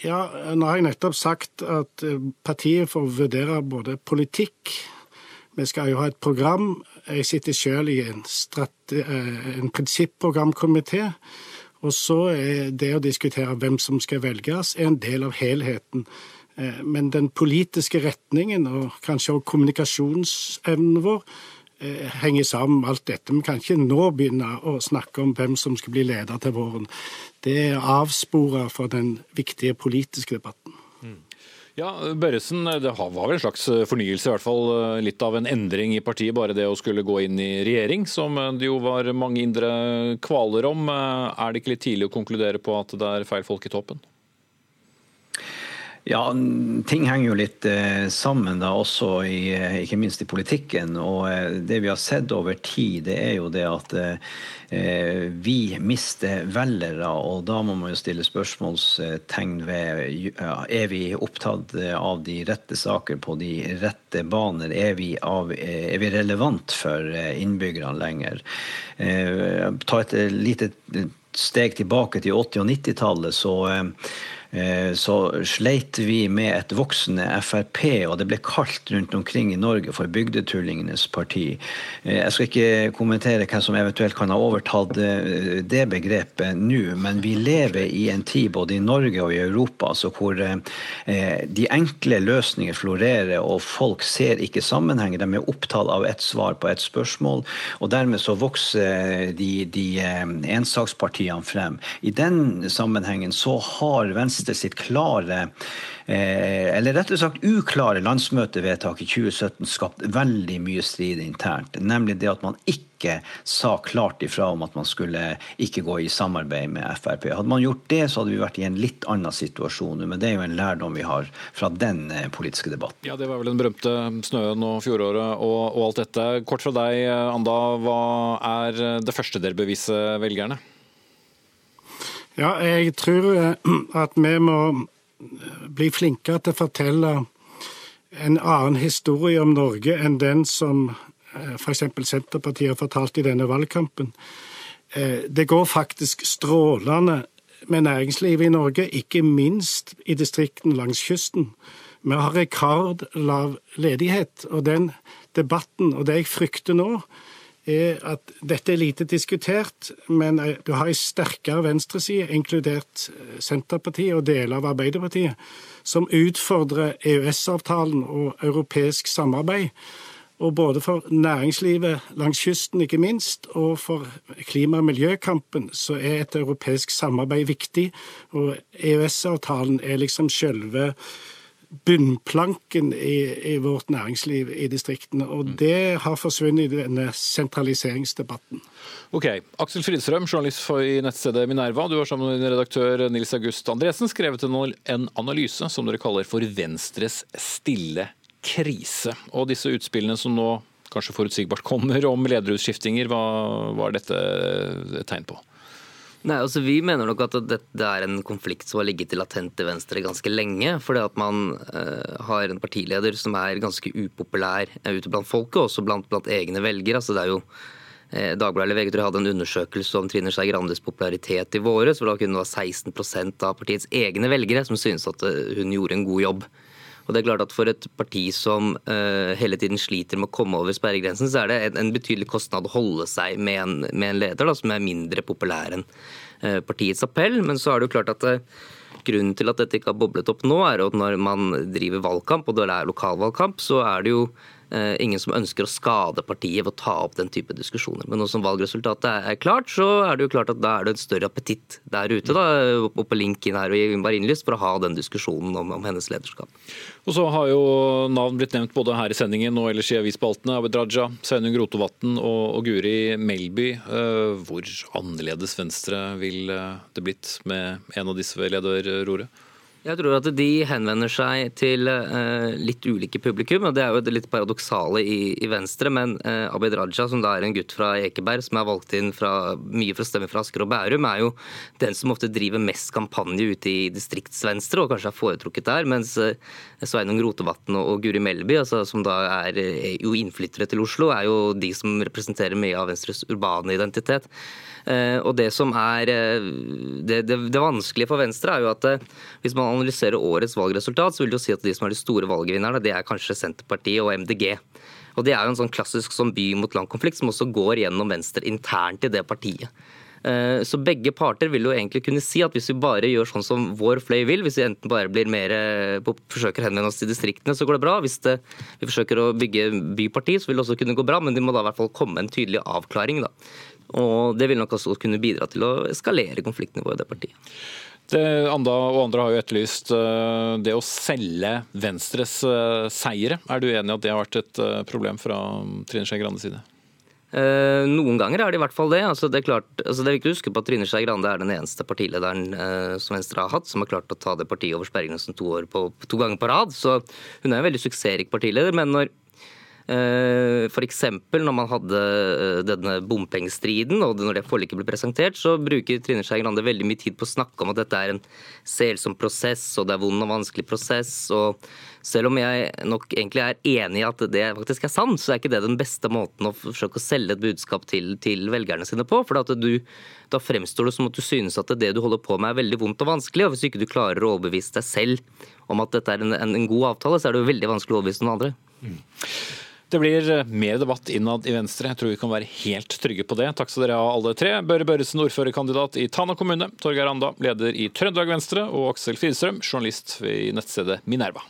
Ja, nå har jeg nettopp sagt at eh, partiet får vurdere både politikk Vi skal jo ha et program. Jeg sitter selv i en, eh, en prinsipprogramkomité. Og så er det å diskutere hvem som skal velges, en del av helheten. Eh, men den politiske retningen og kanskje også kommunikasjonsevnen vår henger sammen med alt dette. Vi kan ikke nå begynne å snakke om hvem som skal bli leder til våren. Det er avspora for den viktige politiske debatten. Ja, Børresen, det var vel en slags fornyelse, i hvert fall eh, litt av en endring i partiet. Bare det å skulle gå inn i regjering, som det jo var mange indre kvaler om. Eh, er det ikke litt tidlig å konkludere på at det er feil folk i toppen? Ja, ting henger jo litt eh, sammen da også, i, eh, ikke minst i politikken. Og eh, det vi har sett over tid, det er jo det at vi mister velgere. Og da må man jo stille spørsmålstegn ved er vi opptatt av de rette saker på de rette baner. Er vi, av, er vi relevant for innbyggerne lenger? Ta et lite steg tilbake til 80- og 90-tallet, så så sleit vi med et voksende Frp, og det ble kalt rundt omkring i Norge for bygdetullingenes parti. Eh, jeg skal ikke kommentere hvem som eventuelt kan ha overtatt eh, det begrepet nå, men vi lever i en tid både i Norge og i Europa altså hvor de enkle løsninger florerer, og folk ser ikke sammenhenger. De er opptatt av ett svar på ett spørsmål, og dermed så vokser de, de ensakspartiene frem. I den sammenhengen så har Venstre Venstre sitt klare eh, eller rettere sagt uklare landsmøtevedtak i 2017 skapt veldig mye strid internt. Nemlig det at man ikke sa klart ifra om at man skulle ikke gå i samarbeid med Frp. Hadde man gjort det, så hadde vi vært i en litt annen situasjon. Men det er jo en lærdom vi har fra den eh, politiske debatten. Ja, Det var vel den berømte snøen og fjoråret og, og alt dette. Kort fra deg, Anda. Hva er det første dere beviser velgerne? Ja, jeg tror eh, at vi må eh, bli flinkere til å fortelle en annen historie om Norge enn den som eh, f.eks. Senterpartiet har fortalt i denne valgkampen. Det går faktisk strålende med næringslivet i Norge, ikke minst i distriktene langs kysten. Vi har rekordlav ledighet, og den debatten og det jeg frykter nå, er at dette er lite diskutert, men du har ei sterkere venstreside, inkludert eh, Senterpartiet og deler av Arbeiderpartiet, som utfordrer EØS-avtalen og europeisk samarbeid. Og både for næringslivet langs kysten, ikke minst, og for klima- og miljøkampen, så er et europeisk samarbeid viktig. Og EØS-avtalen er liksom selve bunnplanken i, i, vårt næringsliv i distriktene. Og mm. det har forsvunnet i denne sentraliseringsdebatten. Ok, Aksel Fridstrøm, journalist i nettstedet Minerva. Du har sammen med din redaktør Nils August Andresen skrevet en analyse som dere kaller for Venstres stille krise. Og disse utspillene som nå kanskje forutsigbart kommer om lederutskiftinger, hva, hva er dette et tegn på? Nei, altså Vi mener nok at dette er en konflikt som har ligget latent i Venstre ganske lenge. Fordi at man uh, har en partileder som er ganske upopulær uh, ute blant folket, også blant, blant egne velgere. Altså det er jo uh, Dagbladet eller VG hadde en undersøkelse om Trine Skei Grandes popularitet i våres, hvor da kunne det være 16% av partiets egne velgere som syntes at hun gjorde en god jobb. Og det er klart at For et parti som uh, hele tiden sliter med å komme over sperregrensen, så er det en, en betydelig kostnad å holde seg med en, med en leder da, som er mindre populær enn uh, partiets appell. Men så er det jo klart at uh, grunnen til at dette ikke har boblet opp nå, er at når man driver valgkamp, og det er lokalvalgkamp, så er det jo ingen som ønsker å skade partiet ved å ta opp den type diskusjoner. Men nå som valgresultatet er klart, så er det jo klart at da er det en større appetitt der ute da, på linken her og i Marienlyst for å ha den diskusjonen om, om, hennes lederskap. Og så har jo navn blitt nevnt både her i sendingen og ellers i avisspaltene. Abid Raja, Sveinung Rotevatn og, og, Guri Melby. Uh, hvor annerledes Venstre vil eh, det blitt med en av disse ved lederroret? Jeg tror at de henvender seg til uh, litt ulike publikum. og Det er jo det litt paradoksale i, Venstre. Men uh, Abid Raja, som da er en gutt fra Ekeberg, som er valgt inn fra, mye for å stemme fra Asker og Bærum, er jo den som ofte driver mest kampanje ute i distriktsvenstre, og kanskje er foretrukket der. Mens uh, Sveinung Rotevatn og, Guri Melby, altså, som da er jo innflyttere til Oslo, er jo de som representerer mye av Venstres urbane identitet. Og det som er det, det, det vanskelige for Venstre, er jo at hvis man analyserer årets valgresultat, så vil det jo si at de som er de store valgvinnerne, det er kanskje Senterpartiet og MDG. Og Det er jo en sånn klassisk sånn by mot land-konflikt som også går gjennom Venstre internt i det partiet. Eh, så begge parter vil jo egentlig kunne si at hvis vi bare gjør sånn som vår fløy vil, hvis vi enten bare blir mer eh, forsøker å henvende oss til distriktene, så går det bra. Hvis det, vi forsøker å bygge byparti, så vil det også kunne gå bra, men det må da i hvert fall komme en tydelig avklaring. da. Og Det vil nok også kunne bidra til å eskalere konfliktnivået i det partiet. Det Anda og andre har jo etterlyst eh, det å selge Venstres seire. Er du enig i at det har vært et problem fra Trine Skei Grandes side? Eh, noen ganger er det i hvert fall det. Altså, det, er klart, altså, det er viktig å huske på at Trine Skei Grande er den eneste partilederen eh, som Venstre har hatt, som har klart å ta det partiet over sperregrensen to, to ganger på rad. Så hun er en veldig suksessrik partileder. Men når Eh, F.eks. når man hadde eh, denne bompengestriden, og når det forliket ble presentert, så bruker Trine Skei Grande veldig mye tid på å snakke om at dette er en selsom prosess, og det er vond og vanskelig prosess. og selv om jeg nok egentlig er enig i at det faktisk er sant, så er ikke det den beste måten å forsøke å selge et budskap til, til velgerne sine på. For da fremstår det som at du synes at det du holder på med er veldig vondt og vanskelig. Og hvis ikke du klarer å overbevise deg selv om at dette er en, en, en god avtale, så er det jo veldig vanskelig å overbevise noen andre. Mm. Det blir eh, mer debatt innad i Venstre. Jeg tror vi kan være helt trygge på det. Takk skal dere ha alle tre. Børre Børresen, ordførerkandidat i Tana kommune. Torgeir Anda, leder i Trøndelag Venstre. Og Aksel Fidstrøm, journalist ved nettstedet Minerva.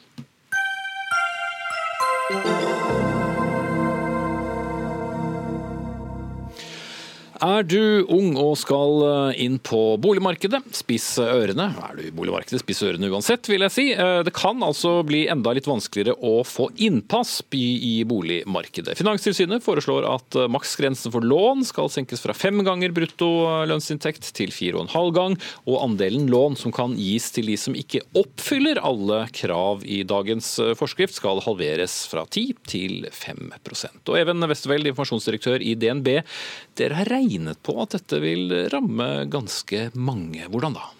Er du ung og skal eh, inn på boligmarkedet, spiss ørene. Er du i boligmarkedet, spiss ørene uansett, vil jeg si. Eh, det kan altså bli enda litt vanskeligere å få innpass i boligmarkedet. Finanstilsynet foreslår at eh, maksgrensen for lån skal senkes fra fem ganger brutto lønnsinntekt til fire og en halv gang, og andelen lån som kan gis til de som ikke oppfyller alle krav i dagens forskrift, skal halveres fra 10 til 5% Og Even Westerveld, informasjonsdirektør i DNB, dere har regnet på at dette vil ramme ganske mange. Hvordan da?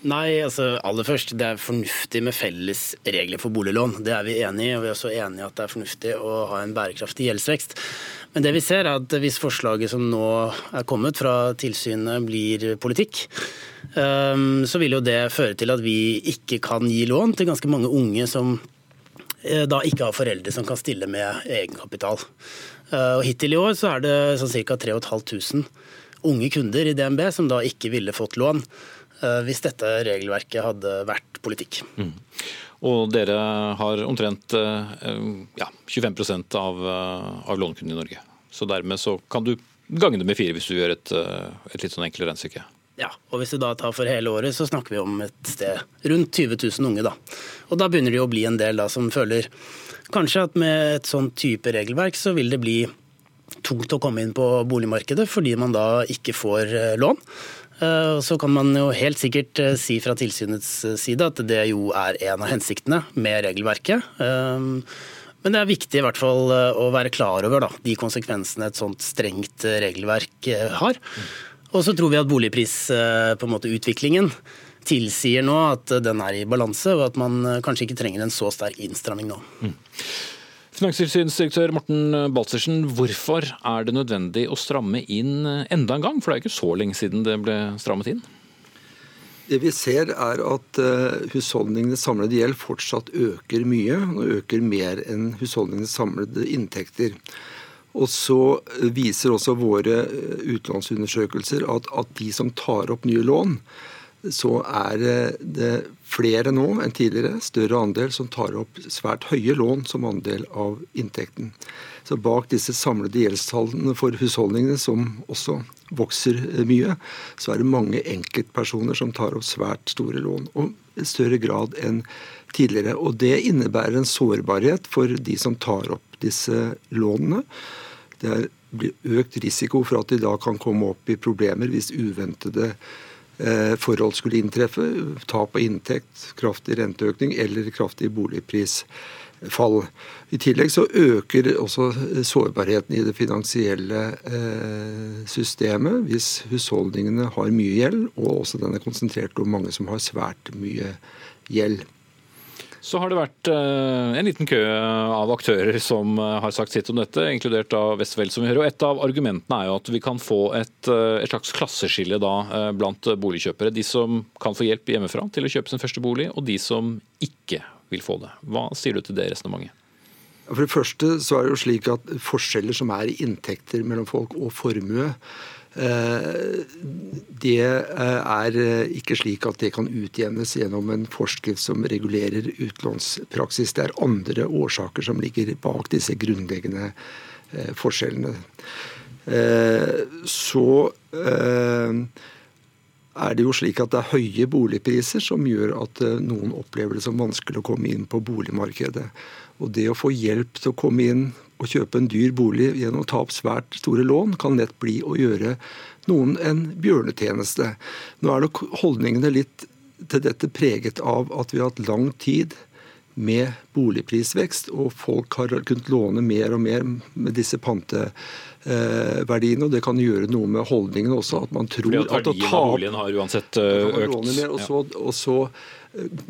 Nei, altså aller først, det er fornuftig med felles regler for boliglån. Det er vi enig i, og vi er også enig i at det er fornuftig å ha en bærekraftig gjeldsvekst. Men det vi ser er at hvis forslaget som nå er kommet fra tilsynet blir politikk, ehm, så vil jo det føre til at vi ikke kan gi lån til ganske mange unge som da ikke har foreldre som kan stille med egenkapital. Eh, og Hittil i år så er det sånn ca. 3500 unge kunder i DNB som da ikke ville fått lån eh, hvis dette regelverket hadde vært politikk. Mm. Og dere har omtrent eh, ja, 25% av, av lånekundene i Norge. Så dermed så kan du gange det med fire hvis du gjør et, et litt sånn enklere regnestykke. Ja, og hvis du da tar for hele året, så snakker vi om et sted rundt 20 000 unge. da. Og da begynner det å bli en del da som føler Kanskje at med et sånn type regelverk så vil det bli tungt å komme inn på boligmarkedet fordi man da ikke får eh, lån. Eh, så kan man jo helt sikkert eh, si fra tilsynets side at det jo er en av hensiktene med regelverket. Men det er viktig i hvert fall å være klar over da, de konsekvensene et sånt strengt regelverk har. Og så tror vi at boligprisutviklingen tilsier nå at den er i balanse, og at man eh, kanskje ikke trenger en så sterk innstramming nå. Mm. Finanstilsynsdirektør Morten Baltzersen, hvorfor er det nødvendig å stramme inn enda en gang? For det er ikke så lenge siden det ble strammet inn? Det vi ser er at eh, husholdningenes samlede gjeld fortsatt øker mye, og øker mer enn husholdningenes samlede inntekter. Og så viser også våre eh, utenlandsundersøkelser at, at de som tar opp nye lån, så er det flere nå enn tidligere, større andel, som tar opp svært høye lån som andel av inntekten. Så bak disse samlede gjeldstallene for husholdningene, som også vokser mye, så er det mange enkeltpersoner som tar opp svært store lån, og i større grad enn tidligere. Og det innebærer en sårbarhet for de som tar opp disse lånene. Det er økt risiko for at de da kan komme opp i problemer hvis uventede Eh, forhold skulle inntreffe, tap av inntekt, kraftig renteøkning eller kraftig boligprisfall. I tillegg så øker også sårbarheten i det finansielle eh, systemet hvis husholdningene har mye gjeld, og også den er konsentrert om mange som har svært mye gjeld. Så har det vært eh, en liten kø av aktører som eh, har sagt sitt om dette, inkludert av Westfeld, som vi hører. Og Et av argumentene er jo at vi kan få et, eh, et slags klasseskille da blant boligkjøpere. De som kan få hjelp hjemmefra til å kjøpe sin første bolig, og de som ikke vil få det. Hva sier du til det resonnementet? For det første så er det jo slik at forskjeller som er i inntekter mellom folk og formue, det eh, er eh, ikke slik at det kan utjevnes gjennom en forskrift som regulerer utlånspraksis. Det er andre årsaker som ligger bak disse grunnleggende forskjellene. Så er det jo slik at det er høye boligpriser som gjør at noen opplever det som vanskelig å komme inn på boligmarkedet. Og det å få hjelp til å komme inn å kjøpe en dyr bolig gjennom å ta opp svært store lån, kan lett bli å gjøre noen en bjørnetjeneste. Nå er nok holdningene litt til dette preget av at vi har hatt lang tid med boligprisvekst, og folk har kunnet låne mer og mer med disse panteverdiene. og Det kan gjøre noe med holdningen også. At man tror Fordi at verdien av boligen har uansett økt. Mer, og så, og så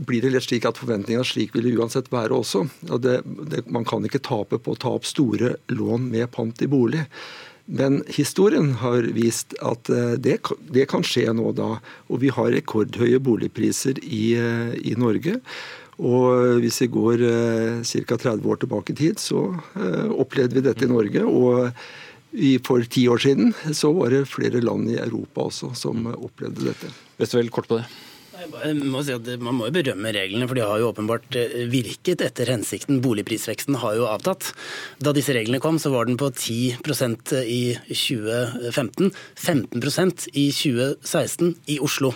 blir det lett slik at forventningene slik vil det uansett være også. Det, det, man kan ikke tape på å ta opp store lån med pant i bolig. Men historien har vist at eh, det, det kan skje nå da. Og vi har rekordhøye boligpriser i, eh, i Norge. Og hvis vi går eh, ca. 30 år tilbake i tid, så opplevde vi dette i Norge. Og for ti år siden så var det flere land i Europa også som opplevde dette. Vestvel, kort på det. Må si man må jo berømme reglene, for de har jo åpenbart eh, virket etter hensikten. Boligprisveksten har jo avtatt. Da disse reglene kom, så var den på 10% i 2015, 15% i 2016 i Oslo.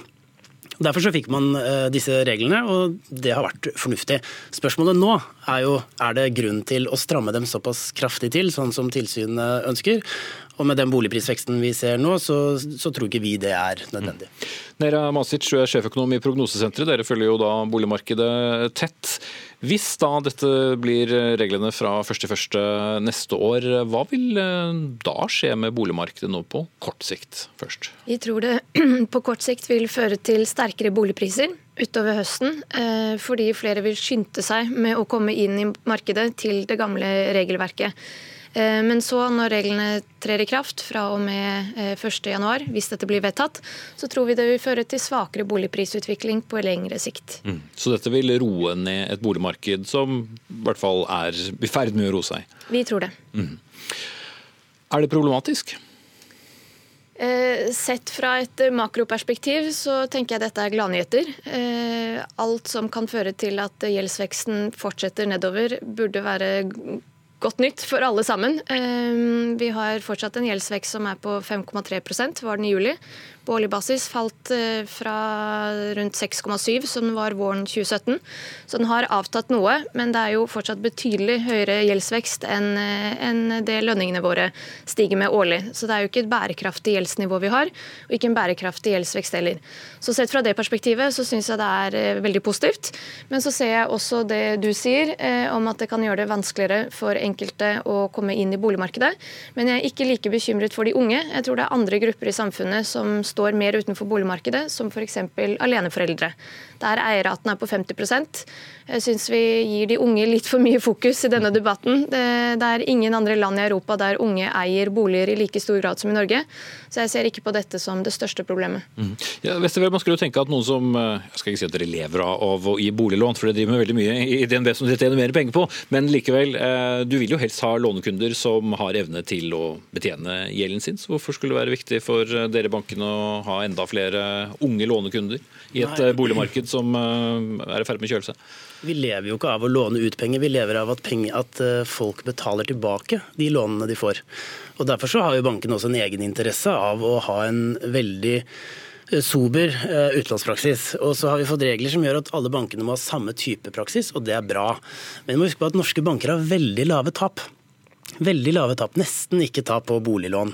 Derfor så fikk man eh, disse reglene, og det har vært fornuftig. Spørsmålet nå er jo er det grunn til å stramme dem såpass kraftig til, sånn som tilsynet ønsker. Og med den boligprisveksten vi ser nå, så, så tror ikke vi det er nødvendig. Mm. Nera Masic, du er sjeføkonom i Prognosesenteret. Dere følger jo da boligmarkedet tett. Hvis da dette blir reglene fra 1.1. neste år, hva vil eh, da skje med boligmarkedet nå på kort sikt først? Vi tror det på kort sikt vil føre til sterkere boligpriser utover høsten, eh, fordi flere vil skynde seg med å komme inn i markedet til det gamle regelverket. Eh, men så, når reglene trer i kraft fra og med 1.1, eh, hvis dette blir vedtatt, så tror vi det vil føre til svakere boligprisutvikling på lengre sikt. Mm. Så dette vil roe ned et boligmarked som i hvert fall er i ferd med å roe seg? Vi tror det. Mm. Er det problematisk? Eh, sett fra et makroperspektiv så tenker jeg dette er gladnyheter. Alt som kan føre til at gjeldsveksten fortsetter nedover, burde være godt nytt for alle sammen. Ehm, vi har fortsatt en gjeldsvekst som er på 5,3% var den i juli på årlig basis falt eh, fra rundt 6,7 som var våren 2017. Så den har avtatt noe, men det er jo fortsatt betydelig høyere gjeldsvekst enn eh, det lønningene våre stiger med årlig. Så det er jo ikke et bærekraftig gjeldsnivå vi har, og ikke en bærekraftig gjeldsvekst heller. Så sett fra det perspektivet så syns jeg det er eh, veldig positivt. Men så ser jeg også det du sier om at det kan gjøre det vanskeligere for enkelte å komme inn i boligmarkedet. Men jeg er ikke like bekymret for de unge. Jeg tror det er andre grupper i samfunnet som står mer utenfor boligmarkedet, som f.eks. aleneforeldre. Der eierraten er på 50% Jeg syns vi gir de unge litt for mye fokus i denne debatten. Det, er ingen andre land i Europa der unge eier boliger i like stor grad som i Norge. Så jeg ser ikke på dette som det største problemet. Mm. Ja, Vestervel, man skulle jo tenke at noen som eh, jeg skal ikke si at dere lever av å gi boliglån, for det driver med veldig mye i DNB som dere tjener mer penger på, men likevel, eh, du vil jo helst ha lånekunder som har evne til å betjene gjelden sin. Så hvorfor skulle det være viktig for eh, dere banken å ha enda flere unge lånekunder i et Nei. boligmarked som er i ferd med å kjøle seg? Vi lever jo ikke av å låne ut penger, vi lever av at, penger, at eh, folk betaler tilbake de lånene de får. Og Derfor så har jo banken også en egen interesse av å ha en veldig eh, sober eh, utlånspraksis. Og så har vi fått regler som gjør at alle bankene må ha samme type praksis, og det er bra. Men vi må huske på at norske banker har veldig lave tap. Veldig lave tap, nesten ikke tap på boliglån.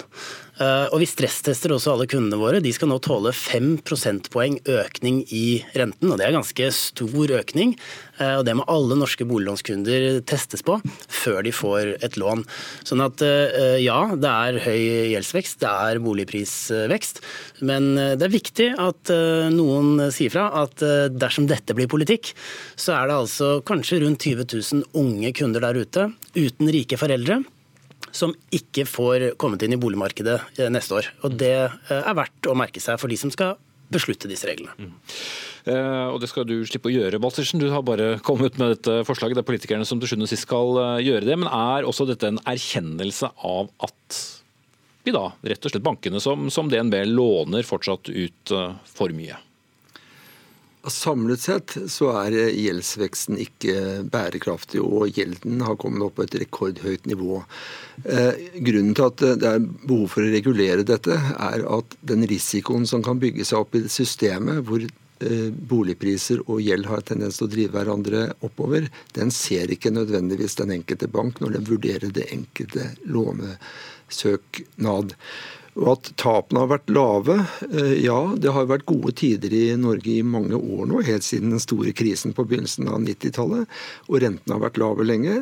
Eh, og vi stresstester også alle kundene våre. De skal nå tåle 5 prosentpoeng økning i renten, og det er ganske stor økning. Eh, og det må alle norske boliglånskunder testes på før de får et lån. Sånn at eh, ja, det er høy gjeldsvekst, det er boligprisvekst. Men det er viktig at noen sier fra at dersom dette blir politikk, så er det altså kanskje rundt 20 000 unge kunder der ute uten rike foreldre som ikke får kommet inn i boligmarkedet eh, neste år. Og Det eh, er verdt å merke seg for de som skal beslutte disse reglene. Mm. Eh, og Det skal du slippe å gjøre, Balsersen. Du har bare kommet med dette forslaget. Det er politikerne som til sjuende og sist skal eh, gjøre det. Men er også dette en erkjennelse av at vi da, rett og slett bankene som, som DNB, låner fortsatt ut for mye? Samlet sett så er gjeldsveksten ikke bærekraftig, og gjelden har kommet opp på et rekordhøyt nivå. Eh, grunnen til at det er behov for å regulere dette, er at den risikoen som kan bygge seg opp i systemet, hvor eh, boligpriser og gjeld har tendens til å drive hverandre oppover, den ser ikke nødvendigvis den enkelte bank når den vurderer det enkelte lånesøknad. Og at tapene har vært lave. Eh, ja, det har vært gode tider i Norge i mange år nå, helt siden den store krisen på begynnelsen av 90-tallet. Og rentene har vært lave lenge.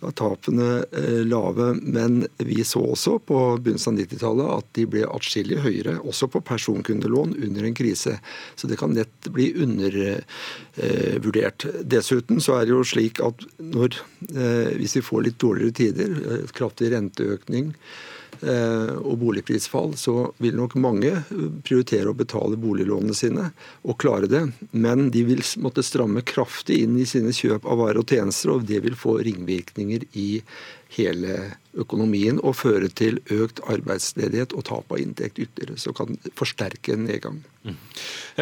Ja, tapene eh, lave, men vi så også på begynnelsen av 90-tallet at de ble atskillig høyere, også på personkundelån under en krise. Så det kan lett bli undervurdert. Dessuten så er det jo slik at når, eh, hvis vi får litt dårligere tider, kraftig renteøkning, Eh, og boligprisfall, så vil nok mange prioritere å betale boliglånene sine og klare det. Men de vil måtte stramme kraftig inn i sine kjøp av varer og tjenester, og det vil få ringvirkninger i hele økonomien og føre til økt arbeidsledighet og tap av inntekt ytterligere. Så kan forsterke en nedgang. Mm.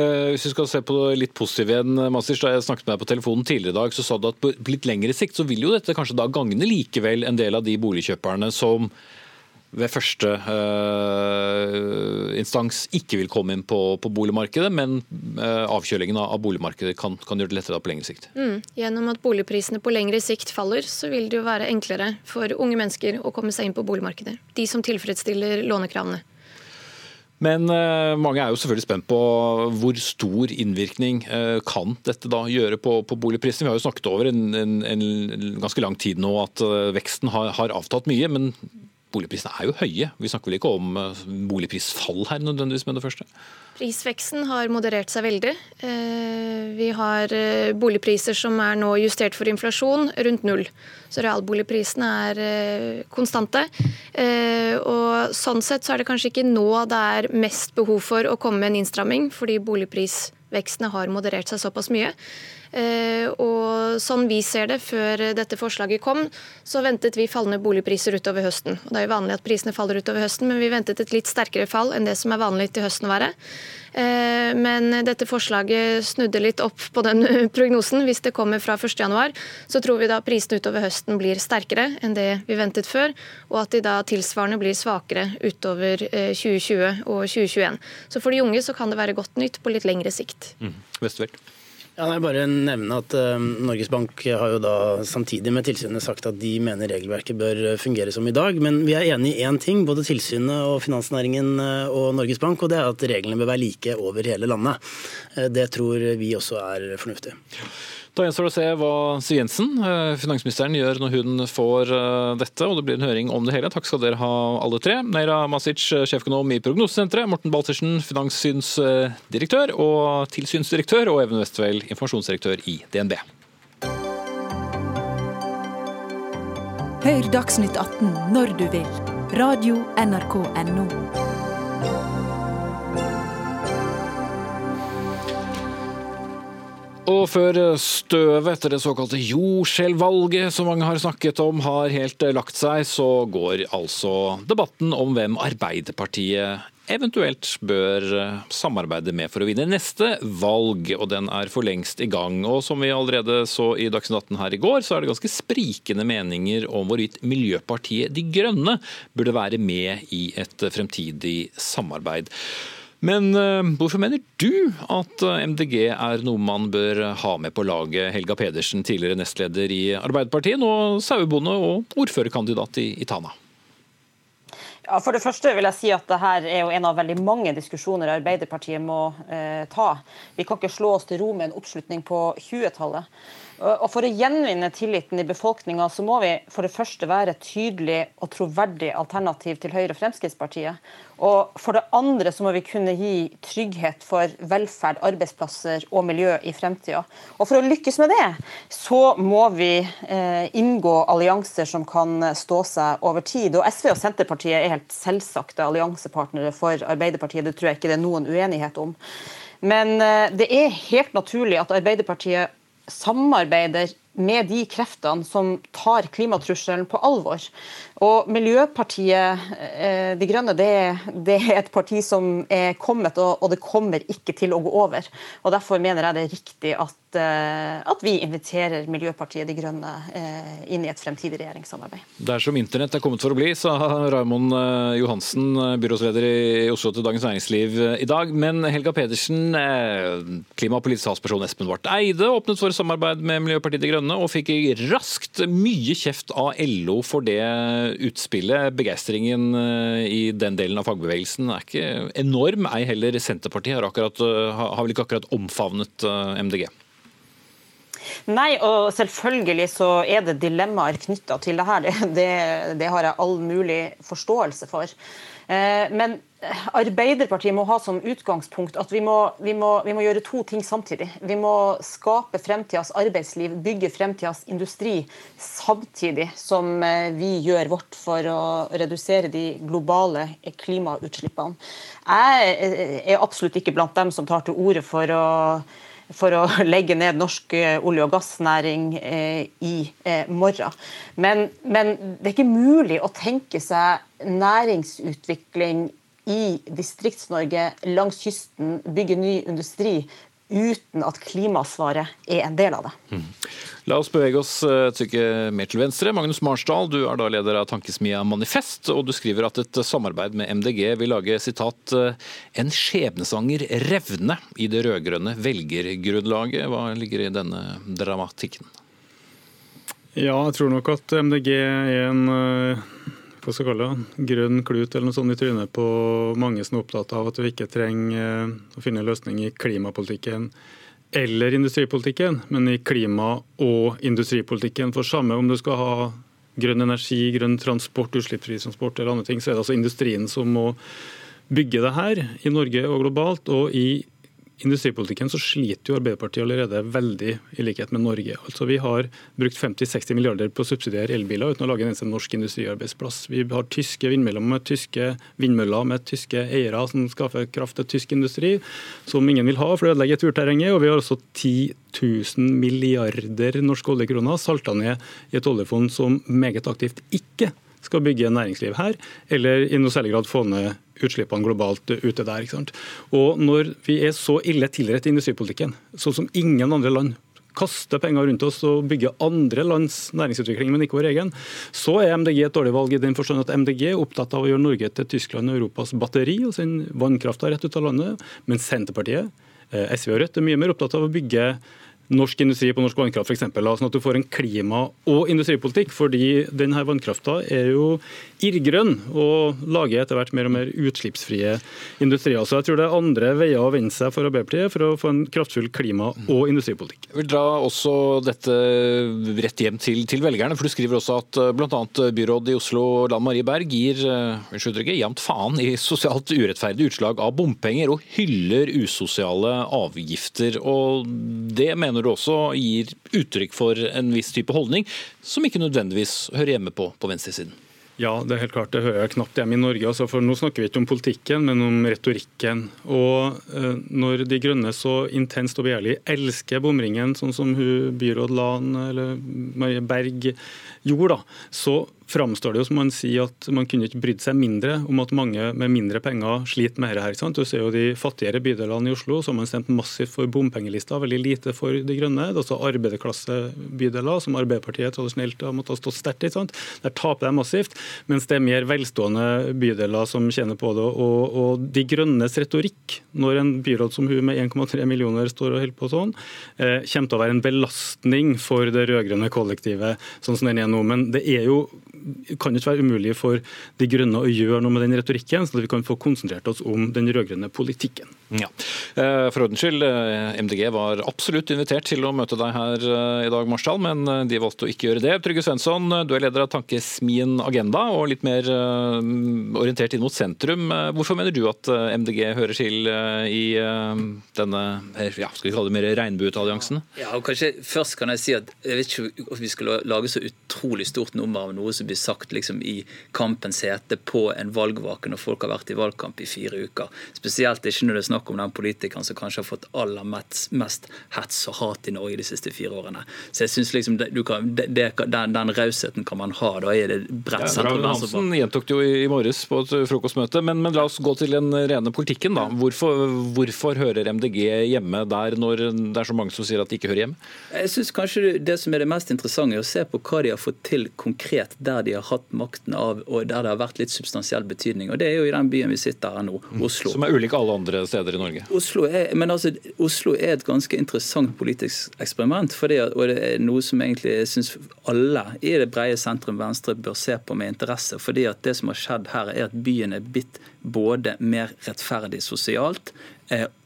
Eh, hvis vi skal se på det litt positivt igjen, Masic, da jeg snakket med deg på telefonen tidligere i dag, så sa du at på litt lengre sikt så vil jo dette kanskje da gagne likevel en del av de boligkjøperne som ved første uh, instans ikke vil komme inn på, på boligmarkedet, men uh, avkjølingen av boligmarkedet kan, kan, gjøre det lettere på lengre sikt. Mm. Gjennom at boligprisene på lengre sikt faller, så vil det jo være enklere for unge mennesker å komme seg inn på boligmarkedet. De som tilfredsstiller lånekravene. Men uh, mange er jo selvfølgelig spent på hvor stor innvirkning kan dette da gjøre på, på boligprisene. Vi har jo snakket over en, en, en ganske lang tid nå at veksten har, har, avtatt mye. Men boligprisene er jo høye. Vi snakker vel ikke om eh, boligprisfall her nødvendigvis med det første? Prisveksten har moderert seg veldig. Eh, vi har eh, boligpriser som er nå justert for inflasjon, rundt null. Så realboligprisene er konstante. Og sånn sett så er det kanskje ikke nå det er mest behov for å komme med en innstramming, fordi boligprisvekstene har moderert seg såpass mye. Eh, og sånn vi ser det, før dette forslaget kom, så ventet vi fallende boligpriser utover høsten. Og det er jo vanlig at prisene faller utover høsten, men vi ventet et litt sterkere fall enn det som er vanlig til høsten å være. Eh, men dette forslaget snudde litt opp på den prognosen. Hvis det kommer fra 1.1, så tror vi da prisene utover høsten blir sterkere enn det vi ventet før, og at de da tilsvarende blir svakere utover 2020 eh, og 2021. Så for de unge så kan det være godt nytt på litt lengre sikt. Mm. Ja, nei, bare nevne at uh, Norges Bank har jo da samtidig med tilsynet sagt at de mener regelverket bør fungere som i dag. Men vi er enig i én ting, både tilsynet og finansnæringen uh, og Norges Bank, og det er at reglene bør være like over hele landet. Uh, det tror vi også er fornuftig. Da gjenstår det å se hva Siv Jensen, eh, finansministeren, gjør når hun får eh, dette. og Det blir en høring om det hele. Takk skal dere ha alle tre. Neira Masic, eh, sjeføkonom i Prognosesenteret. Morten Baltersen, finanssynsdirektør og tilsynsdirektør. Og Even Westvel, informasjonsdirektør i DNB. Hør Dagsnytt 18 når du vil. Radio NRK Radio.nrk.no. Og før støvet etter det såkalte jordskjelvvalget som mange har snakket om, har helt lagt seg, så går altså debatten om hvem Arbeiderpartiet eventuelt bør samarbeide med for å vinne neste valg, og den er for lengst i gang. Og som vi allerede så i Dagsnytt 18 her i går, så er det ganske sprikende meninger om hvorvidt Miljøpartiet De Grønne burde være med i et fremtidig samarbeid. Men uh, hvorfor mener du at eh, MDG er noe man bør ha med på laget? Helga Pedersen, tidligere nestleder i Arbeiderpartiet, nå sauebonde og ordførerkandidat i, Tana. For det første vil jeg si at dette er jo en av veldig mange diskusjoner Arbeiderpartiet må eh, ta. Vi kan ikke slå oss til ro med en oppslutning på 20-tallet. Og For å gjenvinne tilliten i befolkninga, må vi for det første være et tydelig og troverdig alternativ til Høyre og Fremskrittspartiet. Og for det andre så må vi kunne gi trygghet for velferd, arbeidsplasser og miljø i fremtida. Og for å lykkes med det, så må vi eh, inngå allianser som kan stå seg over tid. Og SV og Senterpartiet er helt selvsagte alliansepartnere for Arbeiderpartiet. Det tror jeg ikke det er noen uenighet om. Men eh, det er helt naturlig at Arbeiderpartiet samarbeider med de kreftene som tar klimatrusselen på alvor. Og Miljøpartiet eh, De Grønne det, det, er et parti som er kommet, og, og, det kommer ikke til å gå over. Og Derfor mener jeg det er riktig at, eh, at vi inviterer Miljøpartiet De Grønne eh, inn i et fremtidig regjeringssamarbeid. Dersom internett er kommet for å bli, sa Raymond Johansen, byrådsleder i Oslo til Dagens Næringsliv i dag. Men Helga Pedersen, klimapolitisk talsperson Espen Barth Eide åpnet for samarbeid med Miljøpartiet De Grønne og fikk raskt mye kjeft av LO for det utspillet. Begeistringen eh, i den delen av fagbevegelsen er ikke enorm. Ei heller Senterpartiet har, akkurat, eh, har vel ikke akkurat omfavnet eh, MDG. Nei, og selvfølgelig så er det dilemmaer knytta til det her. Det, det, det, har jeg all mulig forståelse for. Men Arbeiderpartiet må ha som utgangspunkt at vi må, vi, må, vi må, gjøre to ting samtidig. Vi må skape fremtidas arbeidsliv, bygge fremtidas industri, samtidig som eh, vi gjør vårt for å redusere de globale klimautslippene. Jeg eh, er absolutt ikke blant dem som tar til orde for å for å legge ned norsk eh, olje- og gassnæring i morgen. Men, men, det er ikke mulig å tenke seg næringsutvikling i Distrikts-Norge langs kysten bygge ny industri uten at klimasvaret er en del av det. Mm. La oss bevege oss et stykke mer til venstre. Magnus Marsdal, du er da leder av tankesmia Manifest, og du skriver at et samarbeid med MDG vil lage sitat, en skjebnesanger revne i det rød-grønne velgergrunnlaget. Hva ligger i denne dramatikken? Ja, jeg tror nok at MDG er en hva skal kalle det, grønn klut eller noe sånt i trynet på mange som er opptatt av at vi ikke trenger eh, å finne en løsning i klimapolitikken eller industripolitikken, men i klima- og industripolitikken. For samme om du skal ha grønn energi, grønn transport, utslippsfri transport eller andre ting, så er det altså industrien som må bygge det her i Norge og globalt. og i industripolitikken så sliter jo Arbeiderpartiet allerede veldig, i likhet med Norge. Altså Vi har brukt 50-60 milliarder på å subsidiere elbiler uten å lage en eneste norsk industriarbeidsplass. Vi har tyske vindmøller med tyske vindmøller med tyske eiere som skaffer kraft til tysk industri, som ingen vil ha, for det ødelegger turterrenget. Og vi har også 10 000 milliarder norske oljekroner salta ned i et oljefond som meget aktivt ikke skal bygge næringsliv her, eller i noe særlig grad få ned utslippene globalt ute der. Ikke sant? Og Når vi er så ille tilrett i industripolitikken, sånn som ingen andre land kaster penger rundt oss og bygger andre lands næringsutvikling, men ikke vår egen, så er MDG et dårlig valg i den forstand at MDG er opptatt av å gjøre Norge til Tyskland og Europas batteri og sende vannkrafta rett ut av landet, men Senterpartiet, eh, SV og Rødt er mye mer opptatt av å bygge norsk industri på norsk vannkraft f.eks. Sånn at du får en klima- og industripolitikk. fordi denne vannkrafta er jo irrgrønn og lager etter hvert mer og mer utslippsfrie industrier. Så jeg tror det er andre veier å vende seg for Arbeiderpartiet for å få en kraftfull klima- og industripolitikk. Jeg vil dra også dette rett hjem til, til velgerne. for Du skriver også at eh, bl.a. byråd i Oslo Lan Marie Berg gir uh, jevnt faen i sosialt urettferdig utslag av bompenger og hyller usosiale avgifter. og Det mener mener du også gir uttrykk for en viss type holdning, som ikke nødvendigvis hører hjemme på, på venstresiden? Ja, det er helt klart. Det hører jeg knapt hjemme i Norge. Altså, for Nå snakker vi ikke om politikken, men om retorikken. Og eh, Når De Grønne så intenst og begjærlig elsker bomringen, sånn som hun byråd Lan eller Marie Berg gjorde, da, så framstår det jo som man sier at man kunne ikke brydd seg mindre om at mange med mindre penger sliter med dette. Du ser jo De fattigere bydelene i Oslo så har man stemt massivt for bompengelister, veldig lite for De grønne. Det er også arbeiderklassebydeler, som Arbeiderpartiet tradisjonelt har måttet stå sterkt i. Der taper de massivt, mens det er mer velstående bydeler som tjener på det. Og, og De grønnes retorikk, når en byråd som hun med 1,3 millioner står og holder på sånn, eh, kommer til å være en belastning for det rød-grønne kollektivet, sånn som den er nå. Men det er jo kan ikke være umulig for De Grønne å gjøre noe med den retorikken, så at vi kan få konsentrert oss om den rød-grønne politikken. Ja. Eh, for ordens skyld, eh, MDG var absolutt invitert til å møte deg her i dag, Marsdal, men de valgte å ikke gjøre det. Trygve Svensson, du er leder av tankesmien Agenda, og litt mer orientert inn mot sentrum. Hvorfor mener du at MDG hører til i denne ja, skal vi kalle det mer regnbuealliansen? Ja, og kanskje Først kan jeg si at jeg vet ikke om vi skal lage så utrolig stort nummer av noe som blir sagt liksom i kampens hete på en valgvake når folk har vært i valgkamp i fire uker. Spesielt ikke når det er snakk om den politikeren som kanskje har fått aller mest, mest hets og hat i Norge de siste fire årene. Så jeg synes liksom det, kan, det, Den, den rausheten kan man ha da er det bredt ja, Hansen gjentok det jo i morges på et frokostmøte, men, men, la oss gå til den rene politikken. da. Hvorfor, hvorfor hører MDG hjemme der når det er så mange som sier at de ikke hører hjemme? Jeg synes kanskje Det som er det mest interessante, er å se på hva de har fått til konkret der de har hatt makten av, og der det har vært litt substansiell betydning. Og Det er jo i den byen vi sitter her nå, mm. Oslo. Som er ulik alle andre steder i Norge? Oslo er, men altså, Oslo er et ganske interessant politisk eksperiment. Fordi, og det er noe som egentlig jeg syns alle i det brede sentrum venstre bør se på med interesse. fordi at det som har skjedd her, er at byen er blitt både mer rettferdig sosialt,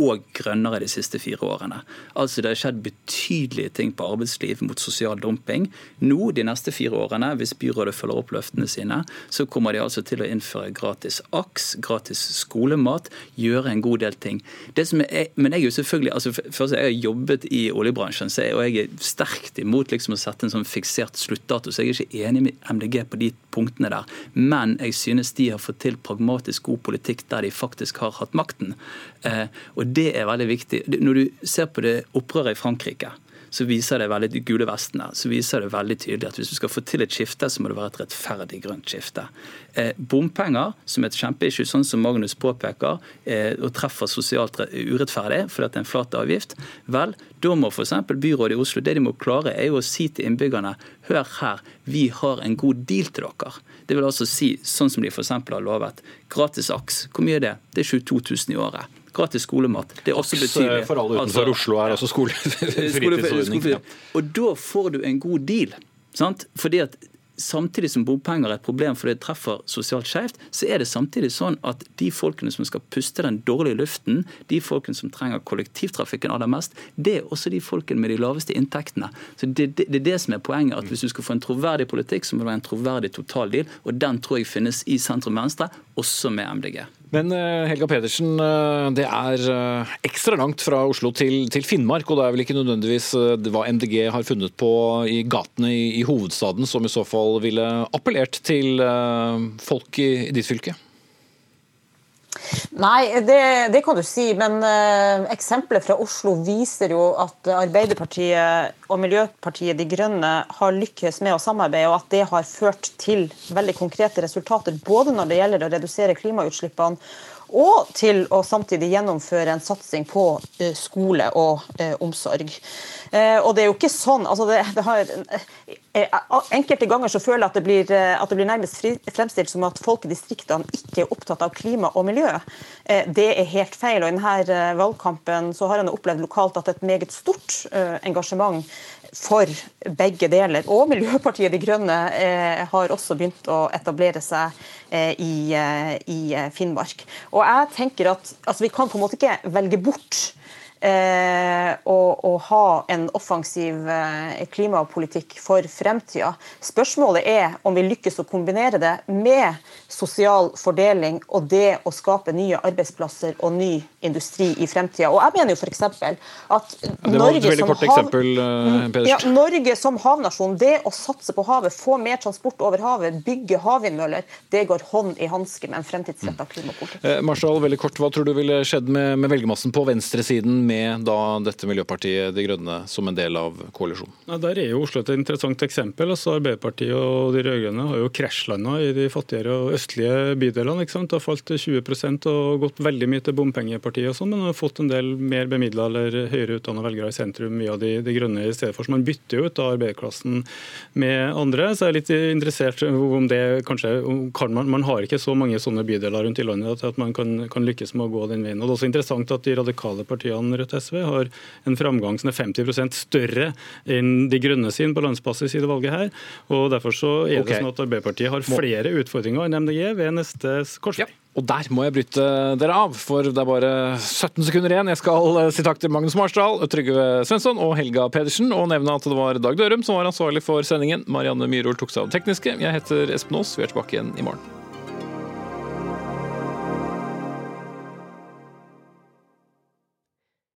og grønnere de siste fire årene. Altså Det har skjedd betydelige ting på arbeidsliv mot sosial dumping. Nå, de neste fire årene, hvis byrådet følger opp løftene sine, så kommer de altså til å innføre gratis AKS, gratis skolemat, gjøre en god del ting. Det som er, men jeg er jo selvfølgelig, altså først Jeg har jobbet i oljebransjen, jeg, og jeg er sterkt imot liksom å sette en sånn fiksert sluttdato, så jeg er ikke enig med MDG på de punktene der. Men jeg synes de har fått til pragmatisk god politikk der de faktisk har hatt makten. Eh, og det er veldig viktig. Når du ser på det opprøret i Frankrike, så viser det veldig de gule vestene, så viser det veldig tydelig at hvis du skal få til et skifte, så må det være et rettferdig grønt skifte. Eh, bompenger, som er et kjempeissue, sånn som Magnus påpeker, eh, og treffer sosialt urettferdig fordi det er en flat avgift, vel, da må f.eks. byrådet i Oslo det de må klare, er jo å si til innbyggerne hør her, vi har en god deal til dere. Det vil altså si, sånn som de f.eks. har lovet, gratis AKS. Hvor mye er det? Det er 22 000 i året gratis skolemat. Det er også betydelig. For alle utenfor altså, Oslo er også skole, fritidsordning. Ja. Og da får du en god deal. Sant? Fordi at Samtidig som bompenger er et problem fordi det treffer sosialt skjevt, så er det samtidig sånn at de folkene som skal puste den dårlige luften, de folkene som trenger kollektivtrafikken aller mest, det er også de folkene med de laveste inntektene. Så Det, det, det er det som er poenget. at Hvis du skal få en troverdig politikk, så må det være en troverdig totaldeal. Og den tror jeg finnes i sentrum-venstre, også med MDG. Men eh, Helga Pedersen, eh, det er eh, ekstra langt fra Oslo til, til, Finnmark, og det er vel ikke nødvendigvis hva MDG har funnet på i gatene i, i hovedstaden som i så fall ville appellert til folk i, i ditt fylke? Nei, det, det, kan du si. Men uh, eksempler fra Oslo viser jo at Arbeiderpartiet og Miljøpartiet De Grønne har lykkes med å samarbeide, og at det har ført til veldig konkrete resultater. Både når det gjelder å redusere klimautslippene og til å samtidig gjennomføre en satsing på uh, skole og uh, omsorg. Uh, og det er jo ikke sånn altså det, det har, Enkelte ganger så føler jeg at det blir, at det blir nærmest fremstilt som at folk i distriktene ikke er opptatt av klima og miljø. Det er helt feil. og I denne valgkampen så har en opplevd lokalt at et meget stort engasjement for begge deler. Og Miljøpartiet De Grønne eh, har også begynt å etablere seg eh, eh, i, Finnmark. Og jeg tenker at altså, Vi kan på en måte ikke velge bort eh, å, ha en offensiv eh, klimapolitikk for fremtida. Spørsmålet er om vi lykkes å kombinere det med sosial fordeling og det å skape nye arbeidsplasser og ny industri i fremtida. Og jeg mener jo f.eks. at Norge som, hav... eksempel, uh, ja, Norge som havnasjon, det å satse på havet, få mer transport over havet, bygge havvindmøller, det går hånd i hanske med en fremtidsretta klimapolitikk. Eh, Marshall, veldig kort, Hva tror du ville skjedd med, med velgermassen på venstresiden med da dette Miljøpartiet De Grønne som en del av koalisjonen? Ja, der er jo Oslo et interessant eksempel. Altså, Arbeiderpartiet og de rød-grønne har jo krasjlanda i de fattigere og østlige bydelene. Det har falt til 20% og gått veldig mye til bompengepartiet, og sånn, men har fått en del mer bemidla eller høyere utdanna velgere i sentrum, via de, de, grønne i stedet for. Så man bytter jo ut av arbeiderklassen med andre. Så jeg er litt interessert om det kanskje kan man, man har ikke så mange sånne bydeler rundt i landet at man kan, kan lykkes med å gå den veien. Og Det er også interessant at de radikale partiene Rødt og SV har en framgang som er 50% større enn De grønne sin på landsbasis i det valget her. og Derfor så er det okay. sånn at Arbeiderpartiet har flere utfordringer enn MDG ved neste korsvei. Og der må jeg bryte dere av, for det er bare 17 sekunder igjen. Jeg skal eh, si takk til Magnus Marsdal, Trygve Svensson og Helga Pedersen, og nevne at det var Dag Dørum som var ansvarlig for sendingen. Marianne Myhrol tok seg av det tekniske. Jeg heter Espen Aas. Vi er tilbake igjen i morgen.